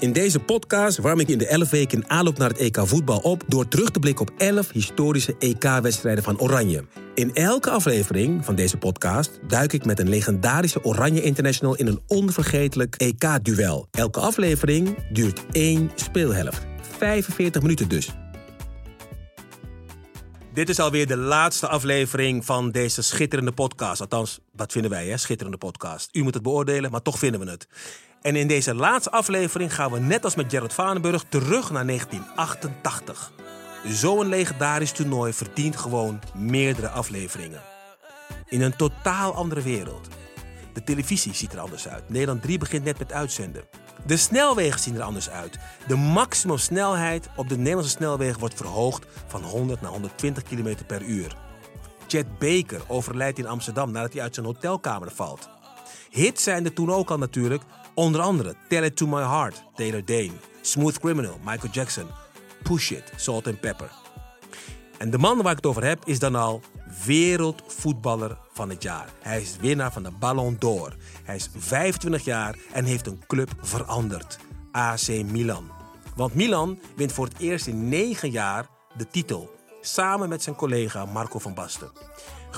In deze podcast warm ik in de 11 weken in aanloop naar het EK voetbal op... door terug te blikken op 11 historische EK-wedstrijden van Oranje. In elke aflevering van deze podcast duik ik met een legendarische Oranje International... in een onvergetelijk EK-duel. Elke aflevering duurt één speelhelft. 45 minuten dus. Dit is alweer de laatste aflevering van deze schitterende podcast. Althans, wat vinden wij, hè? Schitterende podcast. U moet het beoordelen, maar toch vinden we het. En in deze laatste aflevering gaan we net als met Gerrit Vanenburg terug naar 1988. Zo'n legendarisch toernooi verdient gewoon meerdere afleveringen. In een totaal andere wereld. De televisie ziet er anders uit. Nederland 3 begint net met uitzenden. De snelwegen zien er anders uit. De maximumsnelheid op de Nederlandse snelwegen wordt verhoogd van 100 naar 120 km per uur. Chet Baker overlijdt in Amsterdam nadat hij uit zijn hotelkamer valt. Hits zijn er toen ook al natuurlijk, onder andere Tell It To My Heart, Taylor Dane, Smooth Criminal, Michael Jackson, Push It, Salt and Pepper. En de man waar ik het over heb is dan al wereldvoetballer van het jaar. Hij is winnaar van de Ballon d'Or. Hij is 25 jaar en heeft een club veranderd. AC Milan. Want Milan wint voor het eerst in 9 jaar de titel. Samen met zijn collega Marco van Basten.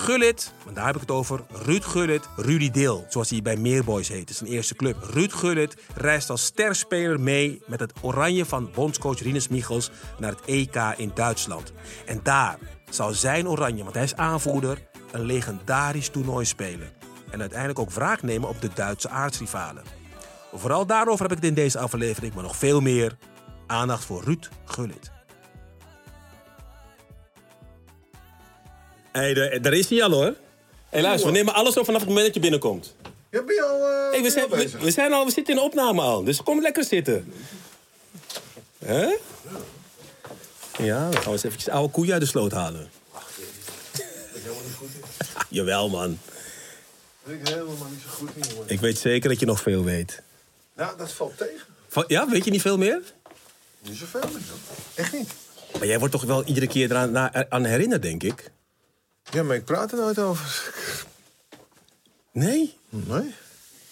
Gullit, want daar heb ik het over, Ruud Gullit, Rudy Deel, zoals hij bij Meerboys heet, is zijn eerste club. Ruud Gullit reist als sterspeler mee met het oranje van bondscoach Rinus Michels naar het EK in Duitsland. En daar zal zijn oranje, want hij is aanvoerder, een legendarisch toernooi spelen. En uiteindelijk ook wraak nemen op de Duitse aardsrivalen. Vooral daarover heb ik het in deze aflevering, maar nog veel meer. Aandacht voor Ruud Gullit. Hé, hey, daar is hij al hoor. Luister, we nemen alles op vanaf het moment dat je binnenkomt. Ja, ben je al, eh, Hey, we, zijn, al we, we zijn al, we zitten in de opname al, dus kom lekker zitten. Hè? Ja, dan gaan we eens eventjes oude koeien uit de sloot halen. Jawel, man. Ben ik helemaal niet zo goed in, jongen. Ik weet zeker dat je nog veel weet. Nou, dat valt tegen. Ja, weet je niet veel meer? Niet zoveel meer. Echt niet. Maar jij wordt toch wel iedere keer eraan na- aan herinnerd, denk ik? Ja, maar ik praat er nooit over. Nee? Nee?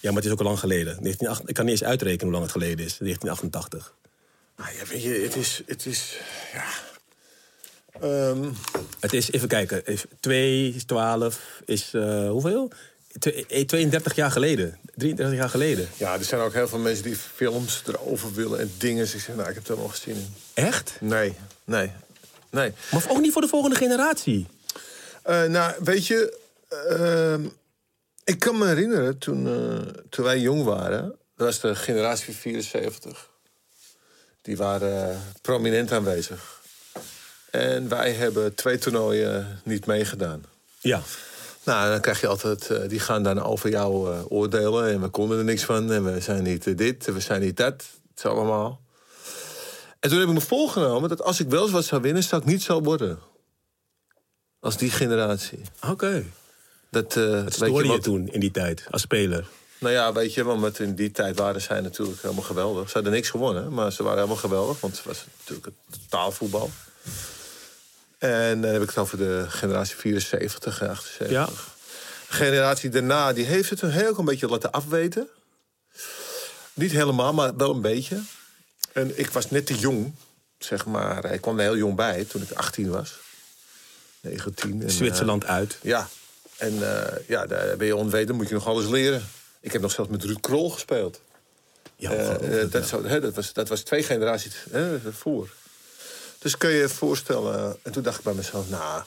Ja, maar het is ook al lang geleden. 1988 ik kan niet eens uitrekenen hoe lang het geleden is. 1988. Nou ja, weet je, het is... Het is ja. Ehm, Het is, even kijken, is 2 is 12 is eh, hoeveel? Twe- eh, 32 jaar geleden. 33 jaar geleden. ja, er zijn ook heel veel mensen die films erover willen en dingen. Dus ik zeg, nou, ik heb het helemaal gezien. Echt? Nee, nee, nee. Maar ook niet voor de volgende generatie. Eh, nou, weet je... ehm, ik kan me herinneren, toen, eh, toen wij jong waren... Dat was de generatie 74. Die waren eh, prominent aanwezig. En wij hebben twee toernooien niet meegedaan. Ja. Nou, dan krijg je altijd... die gaan dan over jou oordelen. En we konden er niks van. En we zijn niet dit, en we zijn niet dat. Het is allemaal... En toen heb ik me voorgenomen dat als ik wel eens wat zou winnen... zou ik niet zo worden. Als die generatie. Oké. Dat, eh, Wat weet stoorde je wat- toen in die tijd als speler? Nou ja, weet je, want met in die tijd waren zij natuurlijk helemaal geweldig. Ze hadden niks gewonnen, maar ze waren helemaal geweldig. Want het was natuurlijk het totaalvoetbal. En dan heb ik het over de generatie 74 en 78. Ja. De generatie daarna, die heeft het een heel een beetje laten afweten. Niet helemaal, maar wel een beetje. En ik was net te jong, zeg maar. Ik kwam er heel jong bij toen ik 18 was. 19. En, Zwitserland uit. eh, ja, en eh, ja, daar ben je onweten, moet je nog alles leren. Ik heb nog zelfs met Ruud Krol gespeeld. Ja, Eh, dat, ja. hè, dat, was, dat was twee generaties hè, voor. Dus kun je je voorstellen... En toen dacht ik bij mezelf, nou...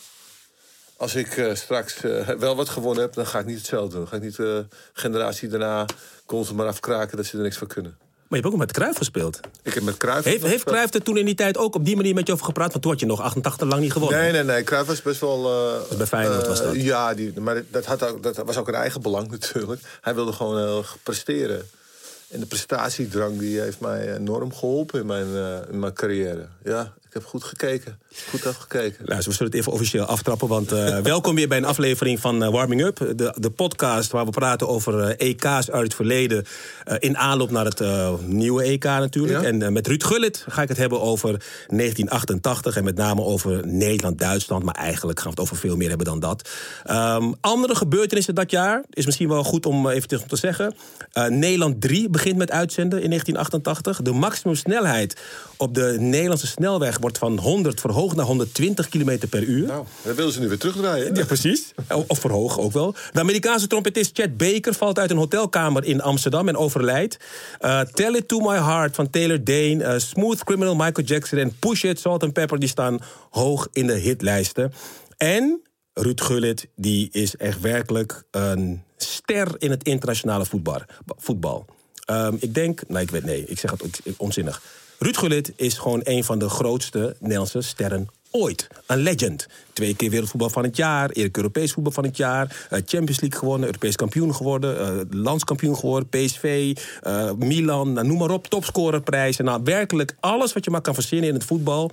Als ik straks wel wat gewonnen heb, dan ga ik niet hetzelfde doen. Dan ga ik niet de generatie daarna constant maar afkraken dat ze er niks van kunnen. Maar je hebt ook met Cruijff gespeeld. Ik heb met Cruijff... Heeft, heeft Cruijff er toen in die tijd ook op die manier met je over gepraat? Want toen had je nog 88 lang niet gewonnen. Nee, nee, nee. Cruijff was best wel... eh, bij Feyenoord eh, was dat. Ja, die, maar dat, had ook, dat was ook een eigen belang natuurlijk. Hij wilde gewoon heel erg presteren. En de prestatiedrang die heeft mij enorm geholpen in mijn, eh, in mijn carrière. Ja, ik heb goed gekeken. Goed afgekeken. Nou, we zullen het even officieel aftrappen. Want eh, welkom weer bij een aflevering van eh, Warming Up. De, de podcast waar we praten over eh, EK's uit het verleden. in aanloop naar het nieuwe EK natuurlijk. Ja. En met Ruud Gullit ga ik het hebben over 1988. En met name over Nederland-Duitsland. Maar eigenlijk gaan we het over veel meer hebben dan dat. Ehm, andere gebeurtenissen dat jaar. Is misschien wel goed om even te, te zeggen. Nederland 3 begint met uitzenden in 1988. De maximumsnelheid op de Nederlandse snelweg wordt van 100 verhoogd naar 120 km per uur. Nou, willen ze nu weer terugdraaien. Ja, precies. Of verhogen ook wel. De Amerikaanse trompetist Chet Baker valt uit een hotelkamer in Amsterdam en overlijdt. Eh, Tell It To My Heart van Taylor Dane. eh, Smooth Criminal Michael Jackson en Push It Salt and Pepper... die staan hoog in de hitlijsten. En Ruud Gullit die is echt werkelijk een ster in het internationale voetbal. voetbal. Ehm, ik denk, nee, ik weet nee, ik zeg het onzinnig. Ruud Gullit is gewoon een van de grootste Nederlandse sterren ooit. Een legend. Twee keer wereldvoetbal van het jaar, eerlijk Europees voetbal van het jaar, eh, Champions League gewonnen, Europees kampioen geworden, eh, landskampioen geworden, PSV, eh, Milan, nou, noem maar op, topscorerprijzen. Nou, werkelijk alles wat je maar kan verzinnen in het voetbal.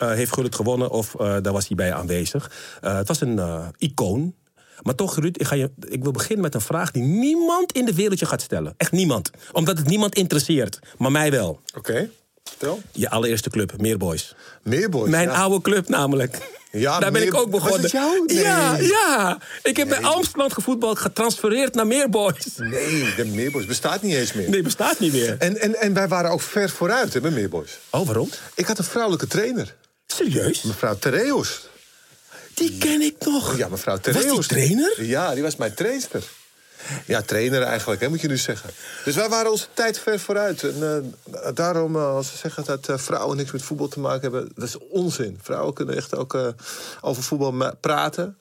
heeft Gullit gewonnen of daar was hij bij aanwezig. Het was een icoon. Maar toch, Ruud, ik, ga je, ik wil beginnen met een vraag die niemand in de wereld je gaat stellen. Echt niemand. Omdat het niemand interesseert. Maar mij wel. Oké, vertel. Je allereerste club, Meerboys. Meerboys. Mijn ja. oude club namelijk. Ja, Daar ben ik ook begonnen. Was het jou? Nee. Ja, ja. Ik heb bij Amsterdam gevoetbald, getransfereerd naar Meerboys. Nee, de Meerboys bestaat niet eens meer. Nee, bestaat niet meer. En, en, en wij waren ook ver vooruit hè, bij Meerboys. Oh, waarom? Ik had een vrouwelijke trainer. Serieus? Mevrouw Tereus. Die ken ik nog. Ja, mevrouw Was Tereus. die trainer? Ja, die was mijn trainster. Ja, trainer eigenlijk, hè, moet je nu zeggen. Dus wij waren onze tijd ver vooruit. En eh, daarom, eh, als ze zeggen dat eh, vrouwen niks met voetbal te maken hebben... dat is onzin. Vrouwen kunnen echt ook over voetbal praten.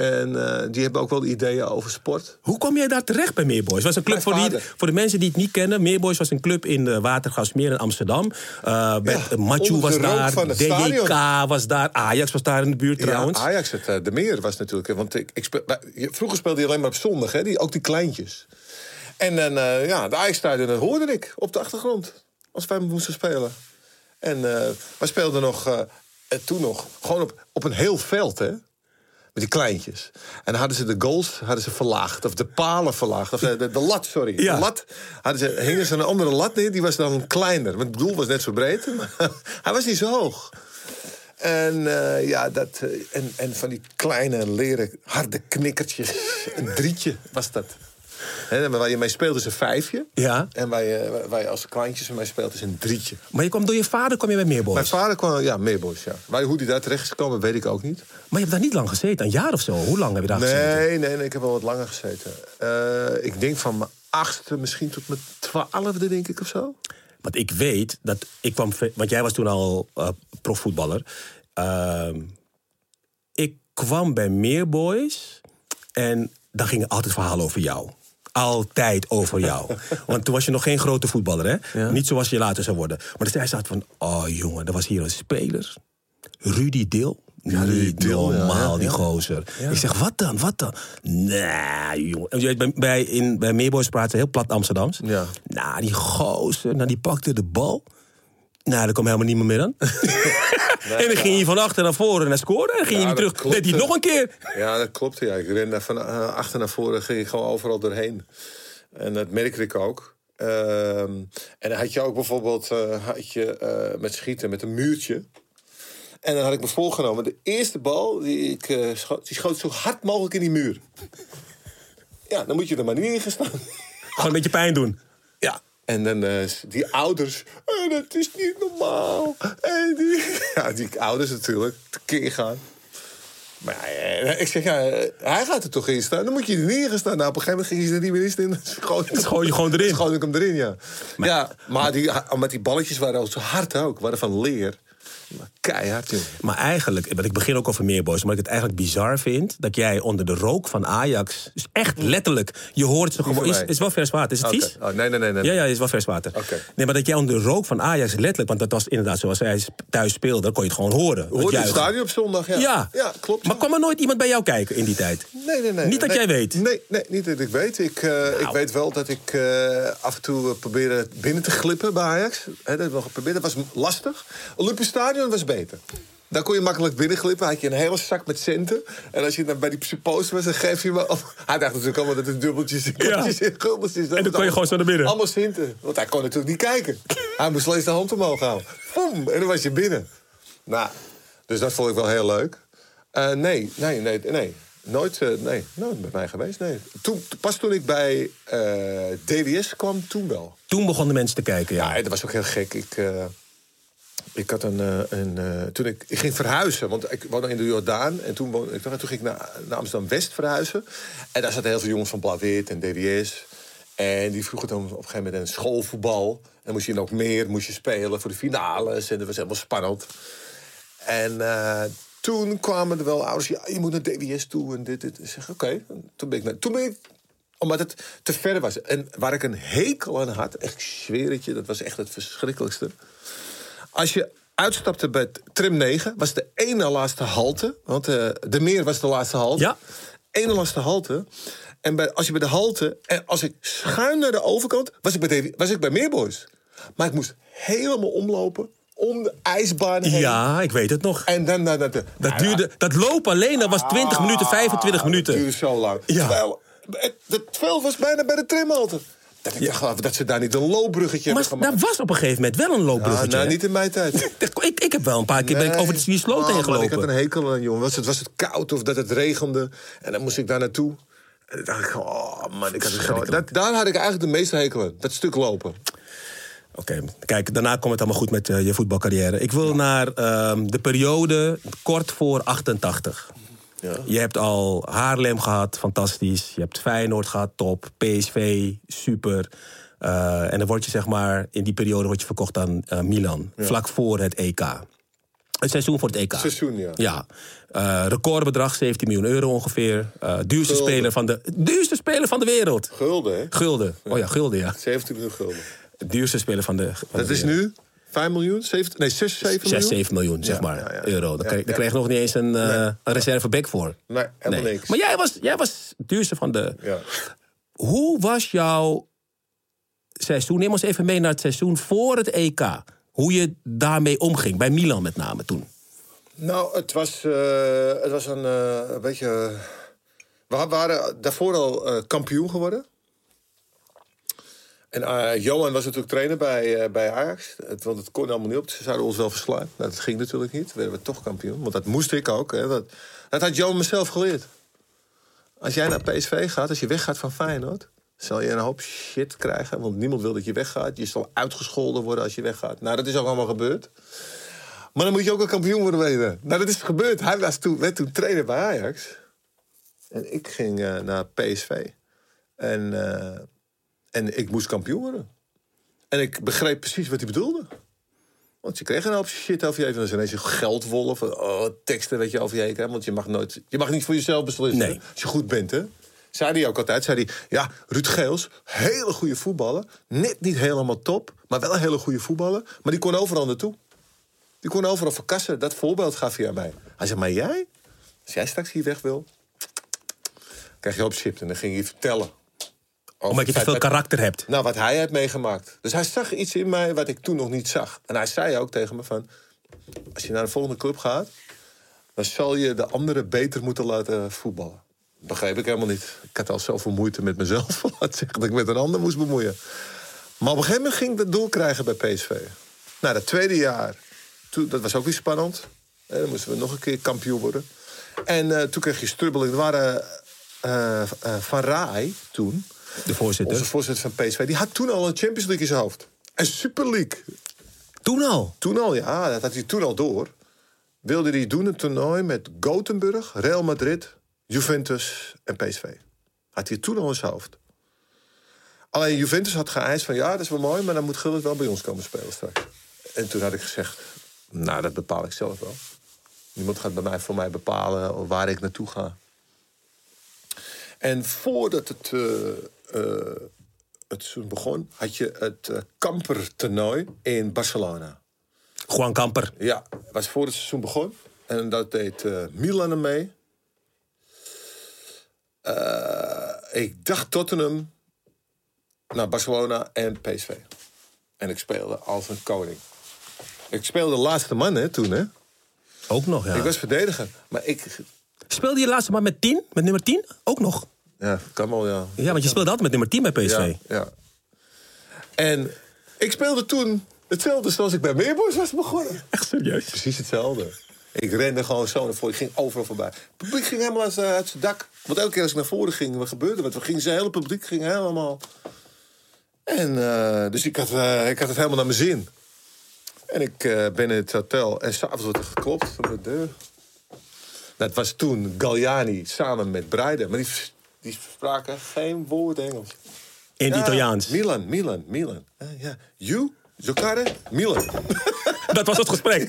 En eh, die hebben ook wel ideeën over sport. Hoe kwam jij daar terecht bij Meerboys? Was een club voor, die, voor de mensen die het niet kennen. Meerboys was een club in de Watergasmeer in Amsterdam. Uh, met Ja, Machu was daar, DJK was daar, Ajax was daar in de buurt trouwens. Ja, Ajax, het, eh, de meer was natuurlijk... eh, Want ik, speel, vroeger speelde je alleen maar op zondag, hè, die, ook die kleintjes. En dan, eh, ja, de Ajax-stadion dat hoorde ik op de achtergrond. Als wij moesten spelen. En eh wij speelden nog, eh, eh, toen nog, gewoon op, op een heel veld, hè. Met die kleintjes. En dan hadden ze de goals hadden ze verlaagd. Of de palen verlaagd. Of de, de, de lat, sorry. Ja. De lat. Hadden ze, hingen ze een andere lat neer. Die was dan kleiner. Want het doel was net zo breed. Maar hij was niet zo hoog. En, eh, ja, dat, eh, en, en van die kleine leren harde knikkertjes. Een drietje was dat. Hè, maar waar je mee speelt is een vijfje. Ja. En waar je, waar je als kleintjes mee speelt is een drietje. Maar je kwam door je vader kwam je bij Meerboys. Mijn vader kwam, ja, Meerboys, ja. Maar hoe die daar terecht is gekomen, weet ik ook niet. Maar je hebt daar niet lang gezeten, een jaar of zo. Hoe lang heb je daar gezeten? Nee, nee, ik heb wel wat langer gezeten. Eh, ik denk van mijn achtste, misschien tot mijn twaalfde, denk ik, of zo. Want ik weet dat ik kwam. Want jij was toen al eh, profvoetballer. Ehm, ik kwam bij Meerboys. En dan gingen altijd verhalen over jou. Altijd over jou. Want toen was je nog geen grote voetballer, hè? Niet zoals je later zou worden. Maar zei ze altijd van... Oh, jongen, er was hier een speler. Rudy Niet Dil, ja, normaal, ja, die ja. gozer. Ik zeg, wat dan, wat dan? Nee, jongen. Bij, bij, in, bij Meerboys praten heel plat Amsterdams. Ja. Nou, die gozer, nou, die pakte de bal. Nou, daar kwam helemaal niemand meer aan. en dan ging hij van achter naar voren en hij scoorde. En dan ging Ja, hij weer dat terug. Deed hij nog een keer. Ja, dat klopt. Ja. Ik rende van eh, achter naar voren, ging ik gewoon overal doorheen. En dat merkte ik ook. Ehm, en dan had je ook bijvoorbeeld eh, had je, eh, met schieten met een muurtje. En dan had ik me voorgenomen, de eerste bal die ik schoot, die schoot zo hard mogelijk in die muur. Ja, dan moet je er maar niet in gaan staan. Gewoon een beetje pijn doen. Ja. En dan eh, die ouders, eh, dat is niet normaal. En die, ja, die ouders natuurlijk, tekeer gaan. Maar ja, eh, ik zeg, ja, hij gaat er toch in staan. Dan moet je er niet in gaan staan. Nou, op een gegeven moment ging hij er niet meer in staan. Ik gooi je gewoon erin. Ik hem erin, ja. ja, maar die, met die balletjes waren ook zo hard ook. Waren van leer. Maar keihard, joh. Maar eigenlijk, want ik begin ook over meer boys, maar ik het eigenlijk bizar vind dat jij onder de rook van Ajax, dus echt letterlijk, je hoort ze gewoon. Is, is wel vers water, is het vies? Oh, nee, nee, nee. nee. Ja, ja, is wel vers water. Nee, maar dat jij onder de rook van Ajax letterlijk, want dat was inderdaad zoals hij thuis speelde, dan kon je het gewoon horen. Hoorde je het stadion op zondag? Ja, Ja. ja klopt. Maar kwam er nooit iemand bij jou kijken in die tijd? Nee, nee, nee. Niet dat nee, jij weet. Nou. Nee, nee, niet dat ik weet. Ik, eh, ik weet wel dat ik eh, af en toe eh, probeerde binnen te glippen bij Ajax. Dat heb ik wel geprobeerd. Dat was lastig. Olympisch Stadion was beter. Daar kon je makkelijk binnenglippen. Had je een hele zak met centen. En als je dan bij die supposter was, dan geef je me... Hij dacht natuurlijk allemaal dat het dubbeltjes en kwartjes en guldens is. En dan kon je gewoon zo naar binnen. Allemaal centen. Want hij kon natuurlijk niet kijken. Hij moest slechts de hand omhoog houden. Boom, en dan was je binnen. Nou, dus dat vond ik wel heel leuk. Eh, nee, nee, nee, nee. Nooit, eh, nee, nooit bij mij geweest, nee. Toen, pas toen ik bij eh, DWS kwam, toen wel. Toen begonnen mensen te kijken, ja. Ja, dat was ook heel gek. Ik, eh, ik had een... eh, een eh, toen ik, ging verhuizen, want ik woonde in de Jordaan. En toen, woonde, ik, toen ging ik naar, naar Amsterdam-West verhuizen. En daar zaten heel veel jongens van Blauw-Wit en DWS. En die vroegen dan op een gegeven moment een schoolvoetbal. En moest je ook meer moest je spelen voor de finales. En dat was helemaal spannend. En eh, toen kwamen er wel ouders, ja, je moet naar DWS toe en dit, dit. Ik zeg, oké. Toen ben ik naar, toen ben ik, omdat het te ver was. En waar ik een hekel aan had, echt, ik dat was echt het verschrikkelijkste. Als je uitstapte bij t- tram 9, was de ene laatste halte. Want eh, de meer was de laatste halte. Ja. Ene laatste halte. En bij, als je bij de halte, en als ik schuin naar de overkant, was ik bij, was ik bij Meerboys. Maar ik moest helemaal omlopen, om de ijsbaan heen. Ja, ik weet het nog. En dan naar de... Dat, duurde, dat lopen alleen, dat was 20 minuten, 25 Dat minuten. duurde zo lang. Ja. Terwijl, het, het veld was bijna bij de tramhalte. Dat ik dacht dat ze daar niet een loopbruggetje Maar hebben daar gemaakt. was op een gegeven moment wel een loopbruggetje. nou, hè? niet in mijn tijd. ik, ik heb wel een paar keer ben ik over die sloot Oh, heen gelopen. Ik had een hekel aan, jongen. Was het, was het koud of dat het regende? En dan moest ik daar naartoe. En dan dacht ik, oh man, ik had het zo... Dat, daar had ik eigenlijk de meeste hekel aan. Dat stuk lopen. Oké, kijk, daarna komt het allemaal goed met eh, je voetbalcarrière. Ik wil naar ehm, de periode kort voor 88. Ja. Je hebt al Haarlem gehad, fantastisch. Je hebt Feyenoord gehad, top. PSV, super. Eh, en dan word je zeg maar, in die periode word je verkocht aan eh, Milan. Vlak voor het EK. Het seizoen voor het EK. Seizoen, ja. Ja. Eh, recordbedrag 17 miljoen euro ongeveer. Duurste, Gulden. speler van de, duurste speler van de wereld. Gulden, hè? Gulden. Oh ja, gulden, ja. 17 miljoen gulden. Duurste speler van de. van Dat de is wereld. nu 5 miljoen? 7, nee, 6, 7 miljoen? 6, 7 miljoen, zeg maar, ja, ja. euro. Daar kreeg, daar kreeg je nog niet eens een, Nee. een reserveback voor. Nee, helemaal niks. Maar jij was, jij was het duurste van de... Ja. Hoe was jouw seizoen? Neem ons even mee naar het seizoen voor het EK. Hoe je daarmee omging, bij Milan met name toen. Nou, het was, eh, het was een, eh, een beetje... We waren daarvoor al kampioen geworden. En eh, Johan was natuurlijk trainer bij, eh, bij Ajax. Het, want het kon allemaal niet op. Ze zouden ons wel verslaan. Nou, dat ging natuurlijk niet. werden we toch kampioen. Want dat moest ik ook. Hè. Dat, dat had Johan mezelf geleerd. Als jij naar PSV gaat, als je weggaat van Feyenoord... zal je een hoop shit krijgen. Want niemand wil dat je weggaat. Je zal uitgescholden worden als je weggaat. Nou, dat is ook allemaal gebeurd. Maar dan moet je ook een kampioen worden weten. Nou, dat is gebeurd. Hij was toen, werd toen trainer bij Ajax. En ik ging eh, naar PSV. En, en ik moest kampioen worden. En ik begreep precies wat hij bedoelde. Want je kreeg een hoop shit over je heen. Dan is ineens een geldwolf. Oh, teksten weet je over je heen. Want je mag, nooit, je mag niet voor jezelf beslissen. Nee. Als je goed bent, hè. Zei hij ook altijd. Zei hij, ja, Ruud Geels, hele goede voetballer. Net niet helemaal top, maar wel een hele goede voetballer. Maar die kon overal naartoe. Die kon overal verkassen. Dat voorbeeld gaf hij aan mij. Hij zei, maar jij? Als jij straks hier weg wil... krijg je op shit. En dan ging hij vertellen. Omdat je te veel karakter hebt. nou, wat hij heeft meegemaakt. Dus hij zag iets in mij wat ik toen nog niet zag. En hij zei ook tegen me van... als je naar de volgende club gaat... dan zal je de anderen beter moeten laten voetballen. Begreep ik helemaal niet. Ik had al zoveel moeite met mezelf. Laat zeggen dat ik met een ander moest bemoeien. Maar op een gegeven moment ging ik dat doorkrijgen bij PSV. Nou, dat tweede jaar, toen, dat was ook weer spannend. Dan moesten we nog een keer kampioen worden. En eh, toen kreeg je strubbeling. Er waren eh, eh, Van Raai toen... De voorzitter. Onze voorzitter van PSV, die had toen al een Champions League in zijn hoofd. En Super League. Toen al. Toen al, ja, dat had hij toen al door. wilde hij doen een toernooi met Gothenburg, Real Madrid, Juventus en PSV. Had hij toen al in zijn hoofd. Alleen Juventus had geëist van ja, dat is wel mooi, maar dan moet Gullit wel bij ons komen spelen straks. En toen had ik gezegd, nou, dat bepaal ik zelf wel. Niemand gaat bij mij voor mij bepalen waar ik naartoe ga. En voordat het, eh, het seizoen begon, had je het uh, kampertoernooi in Barcelona. Juan Kamper. Ja, was voor het seizoen begon. En dat deed eh, Milan er mee. Eh, ik dacht Tottenham naar Barcelona en PSV. En ik speelde als een koning. Ik speelde de laatste man hè, toen, hè. Ook nog, ja. Ik was verdediger. Maar ik... Speelde je laatste maar met 10? Met nummer 10? Ook nog? Ja, kan wel, ja. Ja, want je speelde altijd met nummer 10 bij PSV. Ja, ja. En ik speelde toen hetzelfde zoals ik bij Meerbos was begonnen. Echt serieus? Precies hetzelfde. Ik rende gewoon zo naar voren. Ik ging overal voorbij. Het publiek ging helemaal uit, uit zijn dak. Want elke keer als ik naar voren ging, wat gebeurde wat? We gingen, zijn hele publiek ging helemaal... En eh, dus ik had, eh, ik had het helemaal naar mijn zin. En ik eh, ben in het hotel en s'avonds wordt er geklopt aan de deur. Dat was toen Galliani samen met Breiden. Maar die, die spraken geen woord Engels. In het Ja, Italiaans. Milan, Milan, Milan. Ja, ja. You, Giocare, Milan. Dat was het gesprek.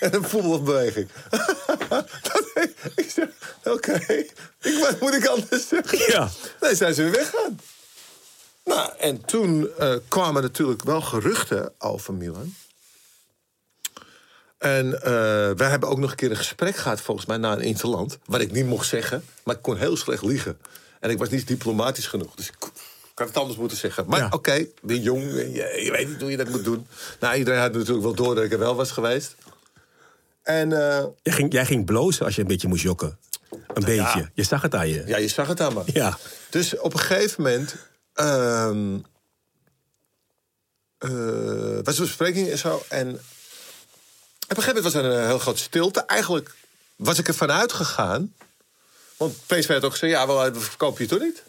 en een voetbalbeweging. Ik zeg, oké, ik, wat moet ik anders zeggen? Ja. Nee, zijn ze weer weggaan. Nou, en toen eh, kwamen natuurlijk wel geruchten over Milan. En eh, wij hebben ook nog een keer een gesprek gehad, volgens mij, na een interland. Wat ik niet mocht zeggen, maar ik kon heel slecht liegen. En ik was niet diplomatisch genoeg. Dus ik, ik had het anders moeten zeggen. Maar Ja. oké, ik ben jong, en je, je weet niet hoe je dat moet doen. Nou, iedereen had natuurlijk wel door dat ik er wel was geweest. En eh, Jij ging, jij ging blozen als je een beetje moest jokken. Een beetje. Je zag het aan je. ja, je zag het aan me. Ja. Dus op een gegeven moment. ehm eh, was er een bespreking en zo. En op een gegeven moment was er een heel grote stilte. Eigenlijk was ik ervan uitgegaan. Want PSV had ook gezegd: ja, wel, we verkopen je toch niet?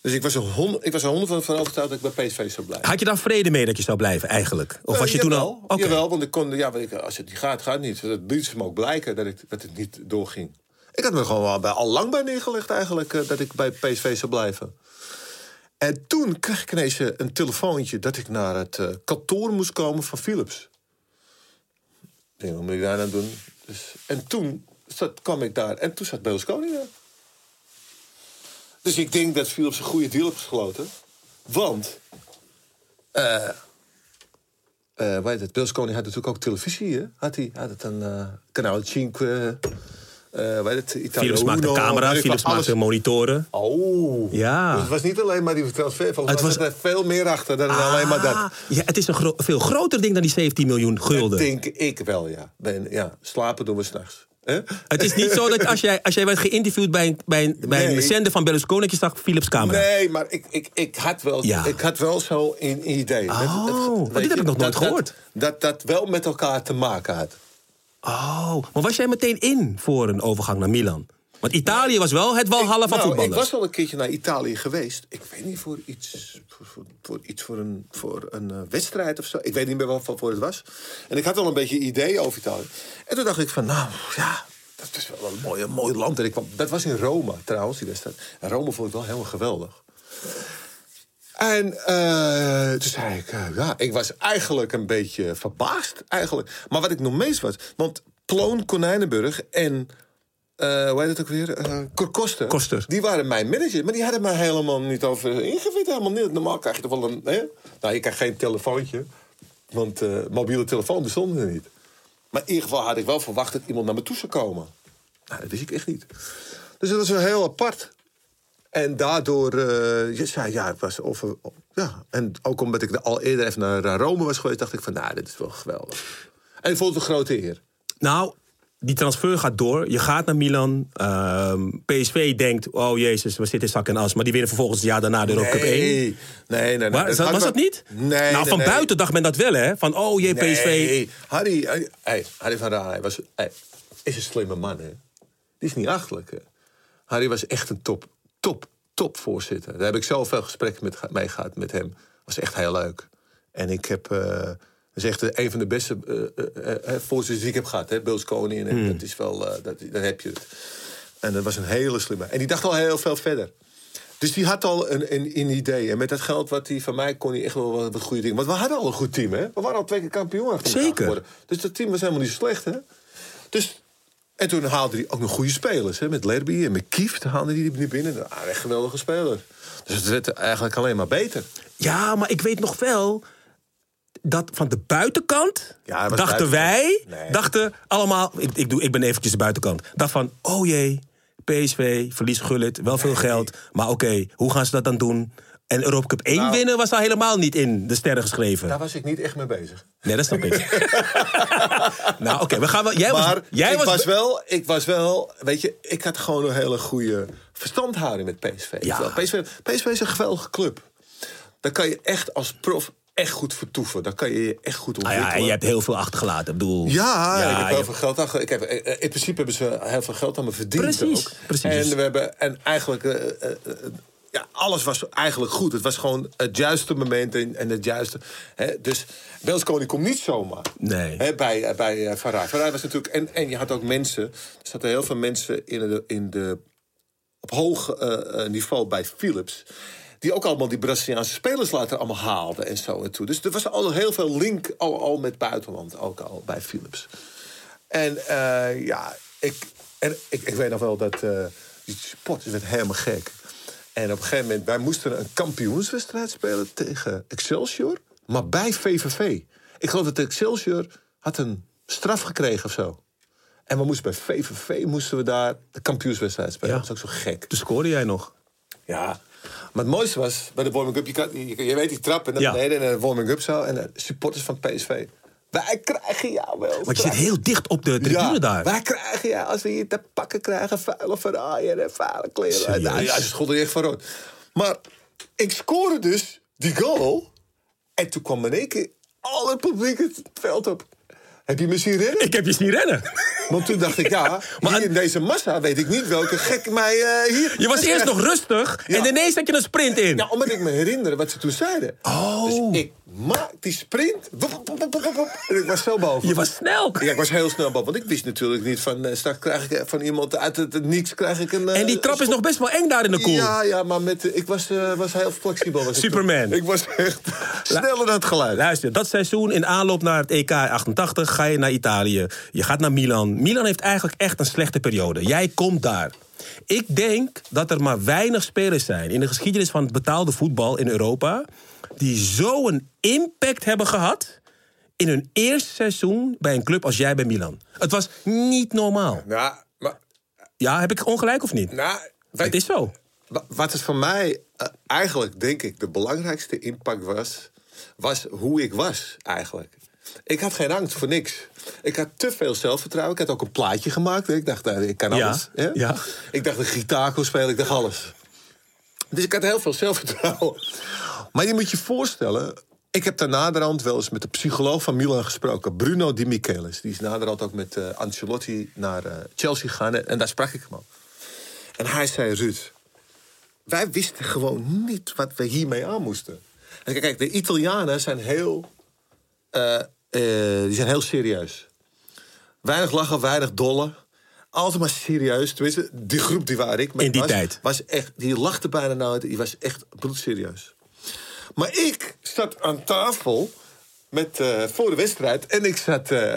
Dus ik was er honderd, ik was er honderd van overtuigd dat ik bij PSV zou blijven. Had je daar vrede mee dat je zou blijven eigenlijk? Of was je Eh, toen al... Oké. Jawel, want ik kon, ja, als het niet gaat, gaat het niet. Dat liet ze me ook blijken dat, ik, dat het niet doorging. Ik had me gewoon al, bij, al lang bij neergelegd eigenlijk eh, dat ik bij PSV zou blijven. En toen kreeg ik ineens eh, een telefoontje dat ik naar het eh, kantoor moest komen van Philips. Denk, moet ik daar doen? Dus, en toen zat, kwam ik daar en toen zat Berlusconi daar. Dus ik denk dat Philips een goede deal heeft gesloten. Want eh eh weet het, Berlusconi had natuurlijk ook televisie, hè? Had hij had het een eh, kanaal 5, eh weet het, Philips maakte weet ik Philips maakte monitoren. Oh. Ja. Dus het was niet alleen maar die transfer. Volgens Het was- er veel meer achter dan alleen maar dat. Ah, Ja, het is een gro- veel groter ding dan die 17 miljoen gulden. Denk ik wel, ja. Ben, ja slapen doen we s'nachts. Het is niet zo dat als jij, als jij werd geïnterviewd bij een, bij een, bij een zender van Berlusconi... dat je zag Philips camera. Nee, maar ik, ik, ik, had wel, Ja. ik had wel zo een idee. Oh, Dat- dit heb je, ik nog nooit dat- gehoord. Dat, dat dat wel met elkaar te maken had. Oh, maar was jij meteen in voor een overgang naar Milan? Want Italië was wel het walhalla van nou, voetballers. Ik was al een keertje naar Italië geweest. Ik weet niet voor iets voor, voor, voor iets voor een, voor een eh, wedstrijd of zo. Ik weet niet meer wat voor het was. En ik had al een beetje ideeën over Italië. En toen dacht ik van, nou ja, dat is wel een mooi, een mooi land. En ik kwam, dat was in Rome trouwens, die wedstrijd. En Rome vond ik wel helemaal geweldig. En eh, toen zei ik, eh, ja, ik was eigenlijk een beetje verbaasd. Eigenlijk. Maar wat ik nog meest was, want Ploon Konijnenburg en eh hoe heet het ook weer? Eh Koster. Koster. Die waren mijn manager, maar die hadden mij helemaal niet over ingewijd. Helemaal niet. Normaal krijg je toch wel een. Hè? Nou, je krijgt geen telefoontje, want mobiele telefoon bestond er niet. Maar in ieder geval had ik wel verwacht dat iemand naar me toe zou komen. Nou, dat wist ik echt niet. Dus dat was wel heel apart. En daardoor, je zei, ja, ik was over. Ja, en ook omdat ik al eerder even naar, Rome was geweest, dacht ik van, nou, dit is wel geweldig. En ik vond het een grote eer. Nou, die transfer gaat door. Je gaat naar Milan. Ehm, PSV denkt, oh jezus, we zitten in zak en as. Maar die winnen vervolgens het jaar daarna de Europa Cup 1. Nee, nee, nee. Maar, dat was dat niet? Nee. Nou, van nee. buiten dacht men dat wel, hè? Van, oh jee, PSV. Nee, Harry, Harry, hey, Harry van Rij was, hey, is een slimme man, hè? Die is niet achterlijk, hè? Harry was echt een top, top, top voorzitter. Daar heb ik zelf veel gesprekken met, mee gehad met hem. Was echt heel leuk. En ik heb, Dat is echt eh, een van de beste eh, voorzitters die ik heb gehad. Hè? Berlusconi, en Hmm. dat is wel, dat, dan heb je het. En dat was een hele slimme. En die dacht al heel veel verder. Dus die had al een, een, een idee. En met dat geld wat hij van mij kon hij echt wel wat, goede dingen. Want we hadden al een goed team, hè? We waren al twee keer kampioen Zeker. Dus dat team was helemaal niet slecht, hè? Dus, en toen haalde hij ook nog goede spelers, hè? Met Lerby en met Kieft haalde hij die binnen. Nou, echt geweldige spelers. Dus het werd eigenlijk alleen maar beter. Ja, maar ik weet nog wel dat van de buitenkant Ja, dachten buitenkant. wij, Nee. dachten allemaal, ik, ik, doe, ik ben eventjes de buitenkant, dacht van, oh jee, PSV, verlies Gullit, wel veel geld, maar oké, hoe gaan ze dat dan doen? En Europa Cup 1 Nou. winnen was daar helemaal niet in de sterren geschreven. Daar was ik niet echt mee bezig. Nee, dat snap ik. nou, oké, we gaan wel. Jij maar was, jij ik, was, was, wel, ik was wel, weet je, ik had gewoon een hele goede verstandhouding met PSV. Ja. PSV, PSV is een geweldige club. Daar kan je echt als prof echt goed vertoeven. Daar kan je je echt goed Ah ontwikkelen. ja, en je hebt heel veel achtergelaten. Ik bedoel, Ja, ik heb heel veel geld achter. Ik heb, eh, in principe hebben ze heel veel geld aan me verdiend. Precies, ook. precies. En we hebben en eigenlijk. eh, eh, eh, ja, alles was eigenlijk goed. Het was gewoon het juiste moment en, en het juiste. Hè, dus Berlusconi komt niet zomaar. Nee. Hè, bij bij bij eh. Van Rij was natuurlijk. En, en je had ook mensen. Er zaten heel veel mensen in de, in de, op hoog eh, eh, niveau bij Philips. Die ook allemaal die Braziliaanse spelers later allemaal haalden en zo en toe. Dus er was al heel veel link al, al met buitenland, ook al bij Philips. En eh, ja, ik, en ik, ik weet nog wel dat eh, die supporters werd helemaal gek. En op een gegeven moment, wij moesten een kampioenswedstrijd spelen tegen Excelsior, maar bij VVV. Ik geloof dat Excelsior had een straf gekregen of zo. En we moesten bij VVV moesten we daar de kampioenswedstrijd spelen. Ja. Dat is ook zo gek. Toen scoorde jij nog. Ja. Maar het mooiste was, bij de warming-up, je, kan- je, je weet die trap en naar Ja. beneden en de warming-up zo. En de supporters van PSV. Wij krijgen jou wel. Want je zit heel dicht op de tribune ja, daar. Wij krijgen jou, als we hier te pakken krijgen, vuile verraaien en vuile kleren. Nou, ja, ze scholden echt van rood. Maar ik scoorde dus die goal. En toen kwam in één keer al het publiek het veld op. Heb je me zien rennen? Ik heb je zien rennen. Want toen dacht ik, ja, Maar- hier in deze massa weet ik niet welke gek mij eh, hier... Je was eerst nog rustig Ja. en ineens had je een sprint in. Ja, omdat ik me herinner wat ze toen zeiden. Oh. Dus ik maak die sprint. En ik was zo boven. Je was snel. Ja, ik was heel snel boven. Want ik wist natuurlijk niet van... eh, straks krijg ik eh, van iemand uit het, het niks krijg ik een... eh, En die trap is nog best wel eng daar in de koel. Ja, ja, maar met, eh, ik was, eh, was heel flexibel. Was Superman. Ik was echt sneller dan het geluid. Luister, dat seizoen in aanloop naar het EK 88 ga je naar Italië. Je gaat naar Milan. Milan heeft eigenlijk echt een slechte periode. Jij komt daar. Ik denk dat er maar weinig spelers zijn in de geschiedenis van het betaalde voetbal in Europa. Die zo'n impact hebben gehad. in hun eerste seizoen bij een club als jij bij Milan. Het was niet normaal. Nou, maar... Ja, heb ik ongelijk of niet? Nou, Het is zo. Wa- Wat het voor mij eh, eigenlijk, denk ik, de belangrijkste impact was... was hoe ik was, eigenlijk. Ik had geen angst voor niks. Ik had te veel zelfvertrouwen. Ik had ook een plaatje gemaakt. Ik dacht, nou, ik kan alles. ja. Ik dacht, een gitaar kon spelen. Ik dacht, alles. Dus ik had heel veel zelfvertrouwen. Maar je moet je voorstellen... Ik heb daar naderhand wel eens met de psycholoog van Milan gesproken. Bruno Di Michelis. Die is naderhand ook met eh, Ancelotti naar eh, Chelsea gegaan. En, en daar sprak ik hem al. En hij zei, Ruud... Wij wisten gewoon niet wat we hiermee aan moesten. En kijk, de Italianen zijn heel, eh, die zijn heel serieus. Weinig lachen, weinig dollen. Altijd maar serieus. Tenminste, die groep die waar ik mee In die was, tijd. was echt, die lachte bijna nooit. Die was echt bloedserieus. Maar ik zat aan tafel met, eh, voor de wedstrijd en ik zat. eh,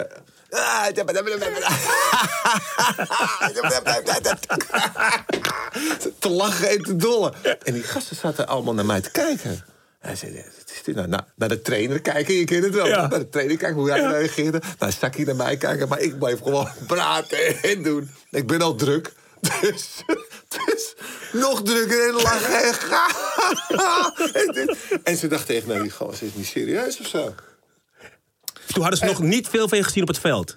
te lachen en te dollen. En die gasten zaten allemaal naar mij te kijken. Hij zei, wat is dit nou? Nou, naar de trainer kijken, je kent het wel. Ja. Naar de trainer kijken, hoe hij reageerde. Naar Saki naar mij kijken, maar ik bleef gewoon praten en doen. Ik ben al druk. Dus, dus nog drukker en lachen en ga. En ze dachten echt, nou die gozer is niet serieus of zo. Toen hadden ze nog niet veel van je gezien op het veld.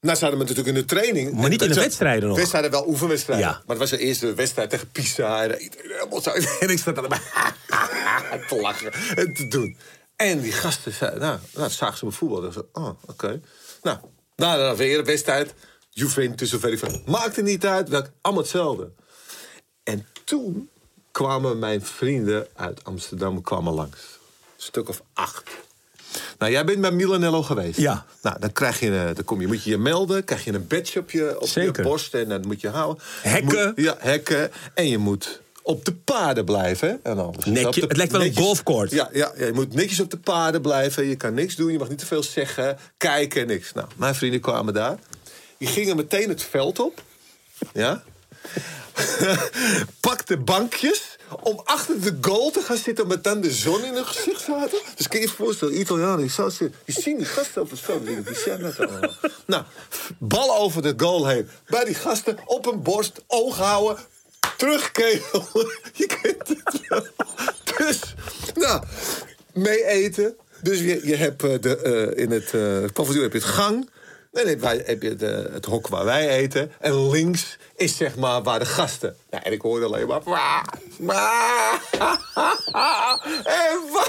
Nou, ze hadden me natuurlijk in de training. Maar niet in de wedstrijden nog. Wedstrijden wel oefenwedstrijden. Ja. Maar het was de eerste wedstrijd tegen Pisa. En. En ik zat erbij te lachen en te doen. En die gasten zeiden, nou, nou zagen ze me voetbal. Oh, oké. Nou, nou, dan weer een wedstrijd. Juventus of weet ik veel. Maakte niet uit. Dat, allemaal hetzelfde. En toen kwamen mijn vrienden uit Amsterdam kwamen langs. Een stuk of acht. Nou, jij bent bij Milanello geweest. Ja. Nou, dan, krijg je, eh, dan kom je, moet je je melden, krijg je een badge op je, op Zeker. je borst en dat moet je houden. Hekken. Moet- ja, hekken. En je moet op de paarden blijven. En Netje- de- het lijkt wel een golfcourt. Ja, ja, ja, je moet netjes op de paarden blijven. Je kan niks doen, je mag niet te veel zeggen, kijken, niks. Nou, mijn vrienden kwamen daar. Die gingen meteen het veld op. Ja. Pakte bankjes om achter de goal te gaan zitten met dan de zon in hun gezicht zaten. Dus kun je je voorstellen, Italianen, die, zo zitten, die zien die gasten op het veld. Die zijn allemaal. Nou, bal over de goal heen. Bij die gasten op hun borst, oog houden, terugkegelen. Je kent het wel. Dus, nou, mee eten. Dus je, je hebt eh, de, eh, in het paviljoen heb je het gang. En dan heb, wij- heb je de, het hok waar wij eten. En links is zeg maar waar de gasten. Ja, en ik hoorde alleen maar. "Waa, waa." en wa-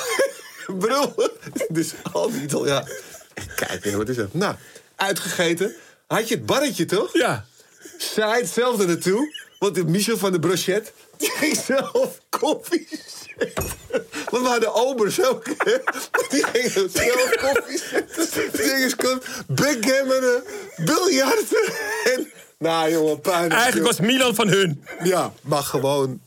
brullen. Dus al die Italianen. Kijk, wat is dat? Nou, uitgegeten. Had je het barretje toch? Ja. Zij hetzelfde naartoe. Want Michel van de Brochet, die ging zelf koffie waren de obers ook, hè? Die gingen zelf koffie zetten. Die gingen kom, backgammon, biljarten. En, nou jongen, puin. Eigenlijk was Milan van hun. Ja, maar gewoon...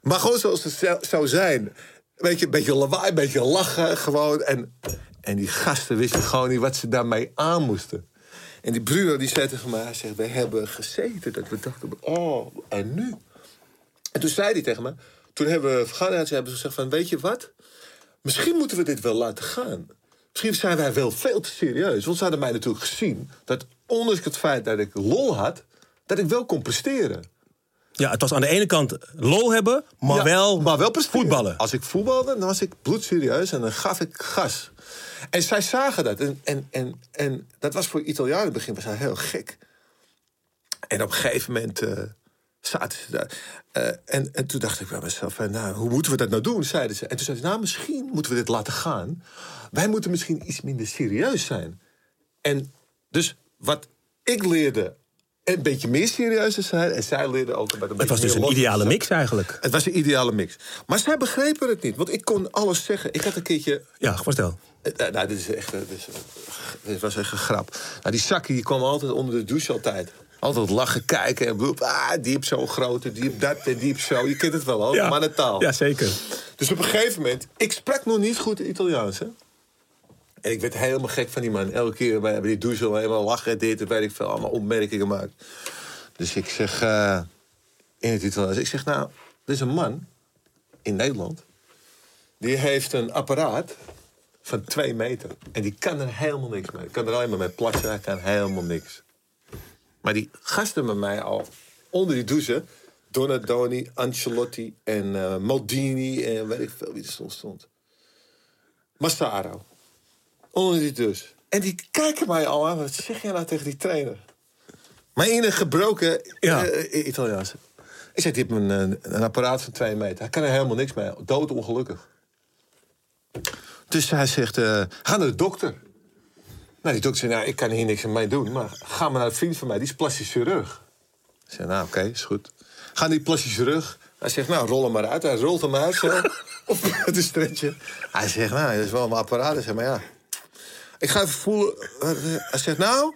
Maar gewoon zoals het zou- zou zijn. Weet je, een beetje lawaai, een beetje lachen, gewoon. En, en die gasten wisten gewoon niet wat ze daarmee aan moesten. En die Bruno die zei tegen mij, hij zegt, we hebben gezeten. Dat we dachten, oh, en nu? En toen zei hij tegen me, toen hebben we vergaderd, hebben ze gezegd van, weet je wat? Misschien moeten we dit wel laten gaan. Misschien zijn wij wel veel te serieus. Want ze hadden mij natuurlijk gezien dat ondanks het feit dat ik lol had, dat ik wel kon presteren. Ja, het was aan de ene kant lol hebben, maar Ja, wel, maar wel presteren. voetballen. Als ik voetbalde, dan was ik bloedserieus en dan gaf ik gas. En zij zagen dat. En, en, en, en dat was voor Italianen in het begin was heel gek. En op een gegeven moment eh, zaten ze daar. Eh, en, en toen dacht ik bij mezelf, van, nou, hoe moeten we dat nou doen? Zeiden ze. En toen zeiden ze, nou, misschien moeten we dit laten gaan. Wij moeten misschien iets minder serieus zijn. En dus wat ik leerde, een beetje meer serieus te zijn. En zij leerden ook een beetje Het was dus een ideale mix eigenlijk. Het was een ideale mix. Maar zij begrepen het niet. Want ik kon alles zeggen. Ik had een keertje... Ja, vertel. eh, eh, nou, dit is echt... eh, Dit, is, eh, dit was echt een grap. Nou, die Saki die kwam altijd onder de douche altijd. Altijd lachen, kijken en bloep. Ah, die heeft zo grote, die heeft dat en die heeft zo. Je kent het wel, hoor. Ja. Mannentaal. Ja, zeker. Dus op een gegeven moment... Ik sprak nog niet goed Italiaans, hè. En ik werd helemaal gek van die man. Elke keer bij bij die douche al helemaal lachen, dit en weet ik veel. Allemaal opmerkingen gemaakt. Dus ik zeg eh, in het Italiaans... Ik zeg, nou, er is een man in Nederland... die heeft een apparaat van twee meter. En die kan er helemaal niks mee. kan er alleen maar mee plassen, hij kan helemaal niks. Maar die gasten met mij al onder die douche... Donadoni, Ancelotti en eh, Maldini en weet ik veel wie er stond. stond. Massaro. Onder die dus. En die kijken mij al aan. Wat zeg jij nou tegen die trainer? Maar in een gebroken Ja. eh, Italiaans. Ik zeg, die heeft een, apparaat van twee meter. Hij kan er helemaal niks mee. Doodongelukkig. Dus hij zegt, eh, ga naar de dokter. Nou, die dokter zei, nou, ik kan hier niks aan mee doen. Maar ga maar naar een vriend van mij, die is plastisch chirurg. Ik zei, nou, oké, is goed. Ga naar die plastisch chirurg. Hij zegt, nou, rol hem maar uit. Hij rolt hem uit zo. op het stretcher. Hij zegt, nou, dat is wel een apparaat. Zegt, maar ja. Ik ga even voelen. Hij zegt, nou...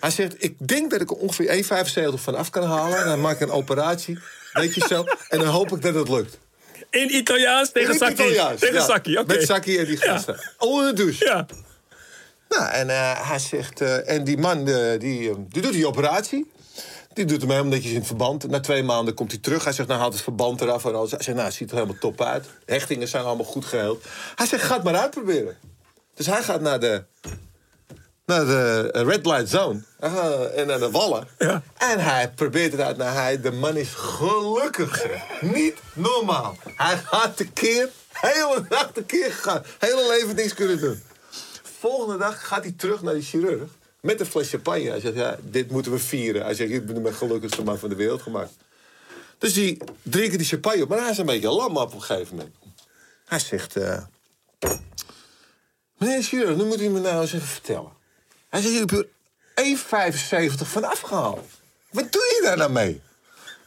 Hij zegt, ik denk dat ik er ongeveer 1,75 van af kan halen. En dan maak ik een operatie. Weet je zo. En dan hoop ik dat het lukt. In Italiaans tegen Saki. Tegen ja. Saki, oké. Met Saki en die Ja. gasten. Onder de douche. Ja. Nou, en eh, hij zegt... eh, en die man, eh, die, die doet die operatie. Die doet hem helemaal netjes in het verband. Na twee maanden komt hij terug. Hij zegt, nou haalt het verband eraf. En alles. Hij zegt, nou, het ziet er helemaal top uit. Hechtingen zijn allemaal goed geheeld. Hij zegt, ga het maar uitproberen. Dus hij gaat naar de, naar de red light zone. En naar de wallen. Ja. En hij probeert het uit naar hij. De man is gelukkig. Niet normaal. Hij gaat de keer, hele dag de keer gegaan. Hele leven niks kunnen doen. Volgende dag gaat hij terug naar die chirurg. Met een fles champagne. Hij zegt, ja, dit moeten we vieren. Hij zegt, ik ben de gelukkigste man van de wereld gemaakt. Dus die drinken die champagne op. Maar hij is een beetje lam op een gegeven moment. Hij zegt... eh, Meneer de chirurg, nu moet u me nou eens even vertellen. Hij zegt, je hebt er 1,75 van afgehaald. Wat doe je daar nou mee?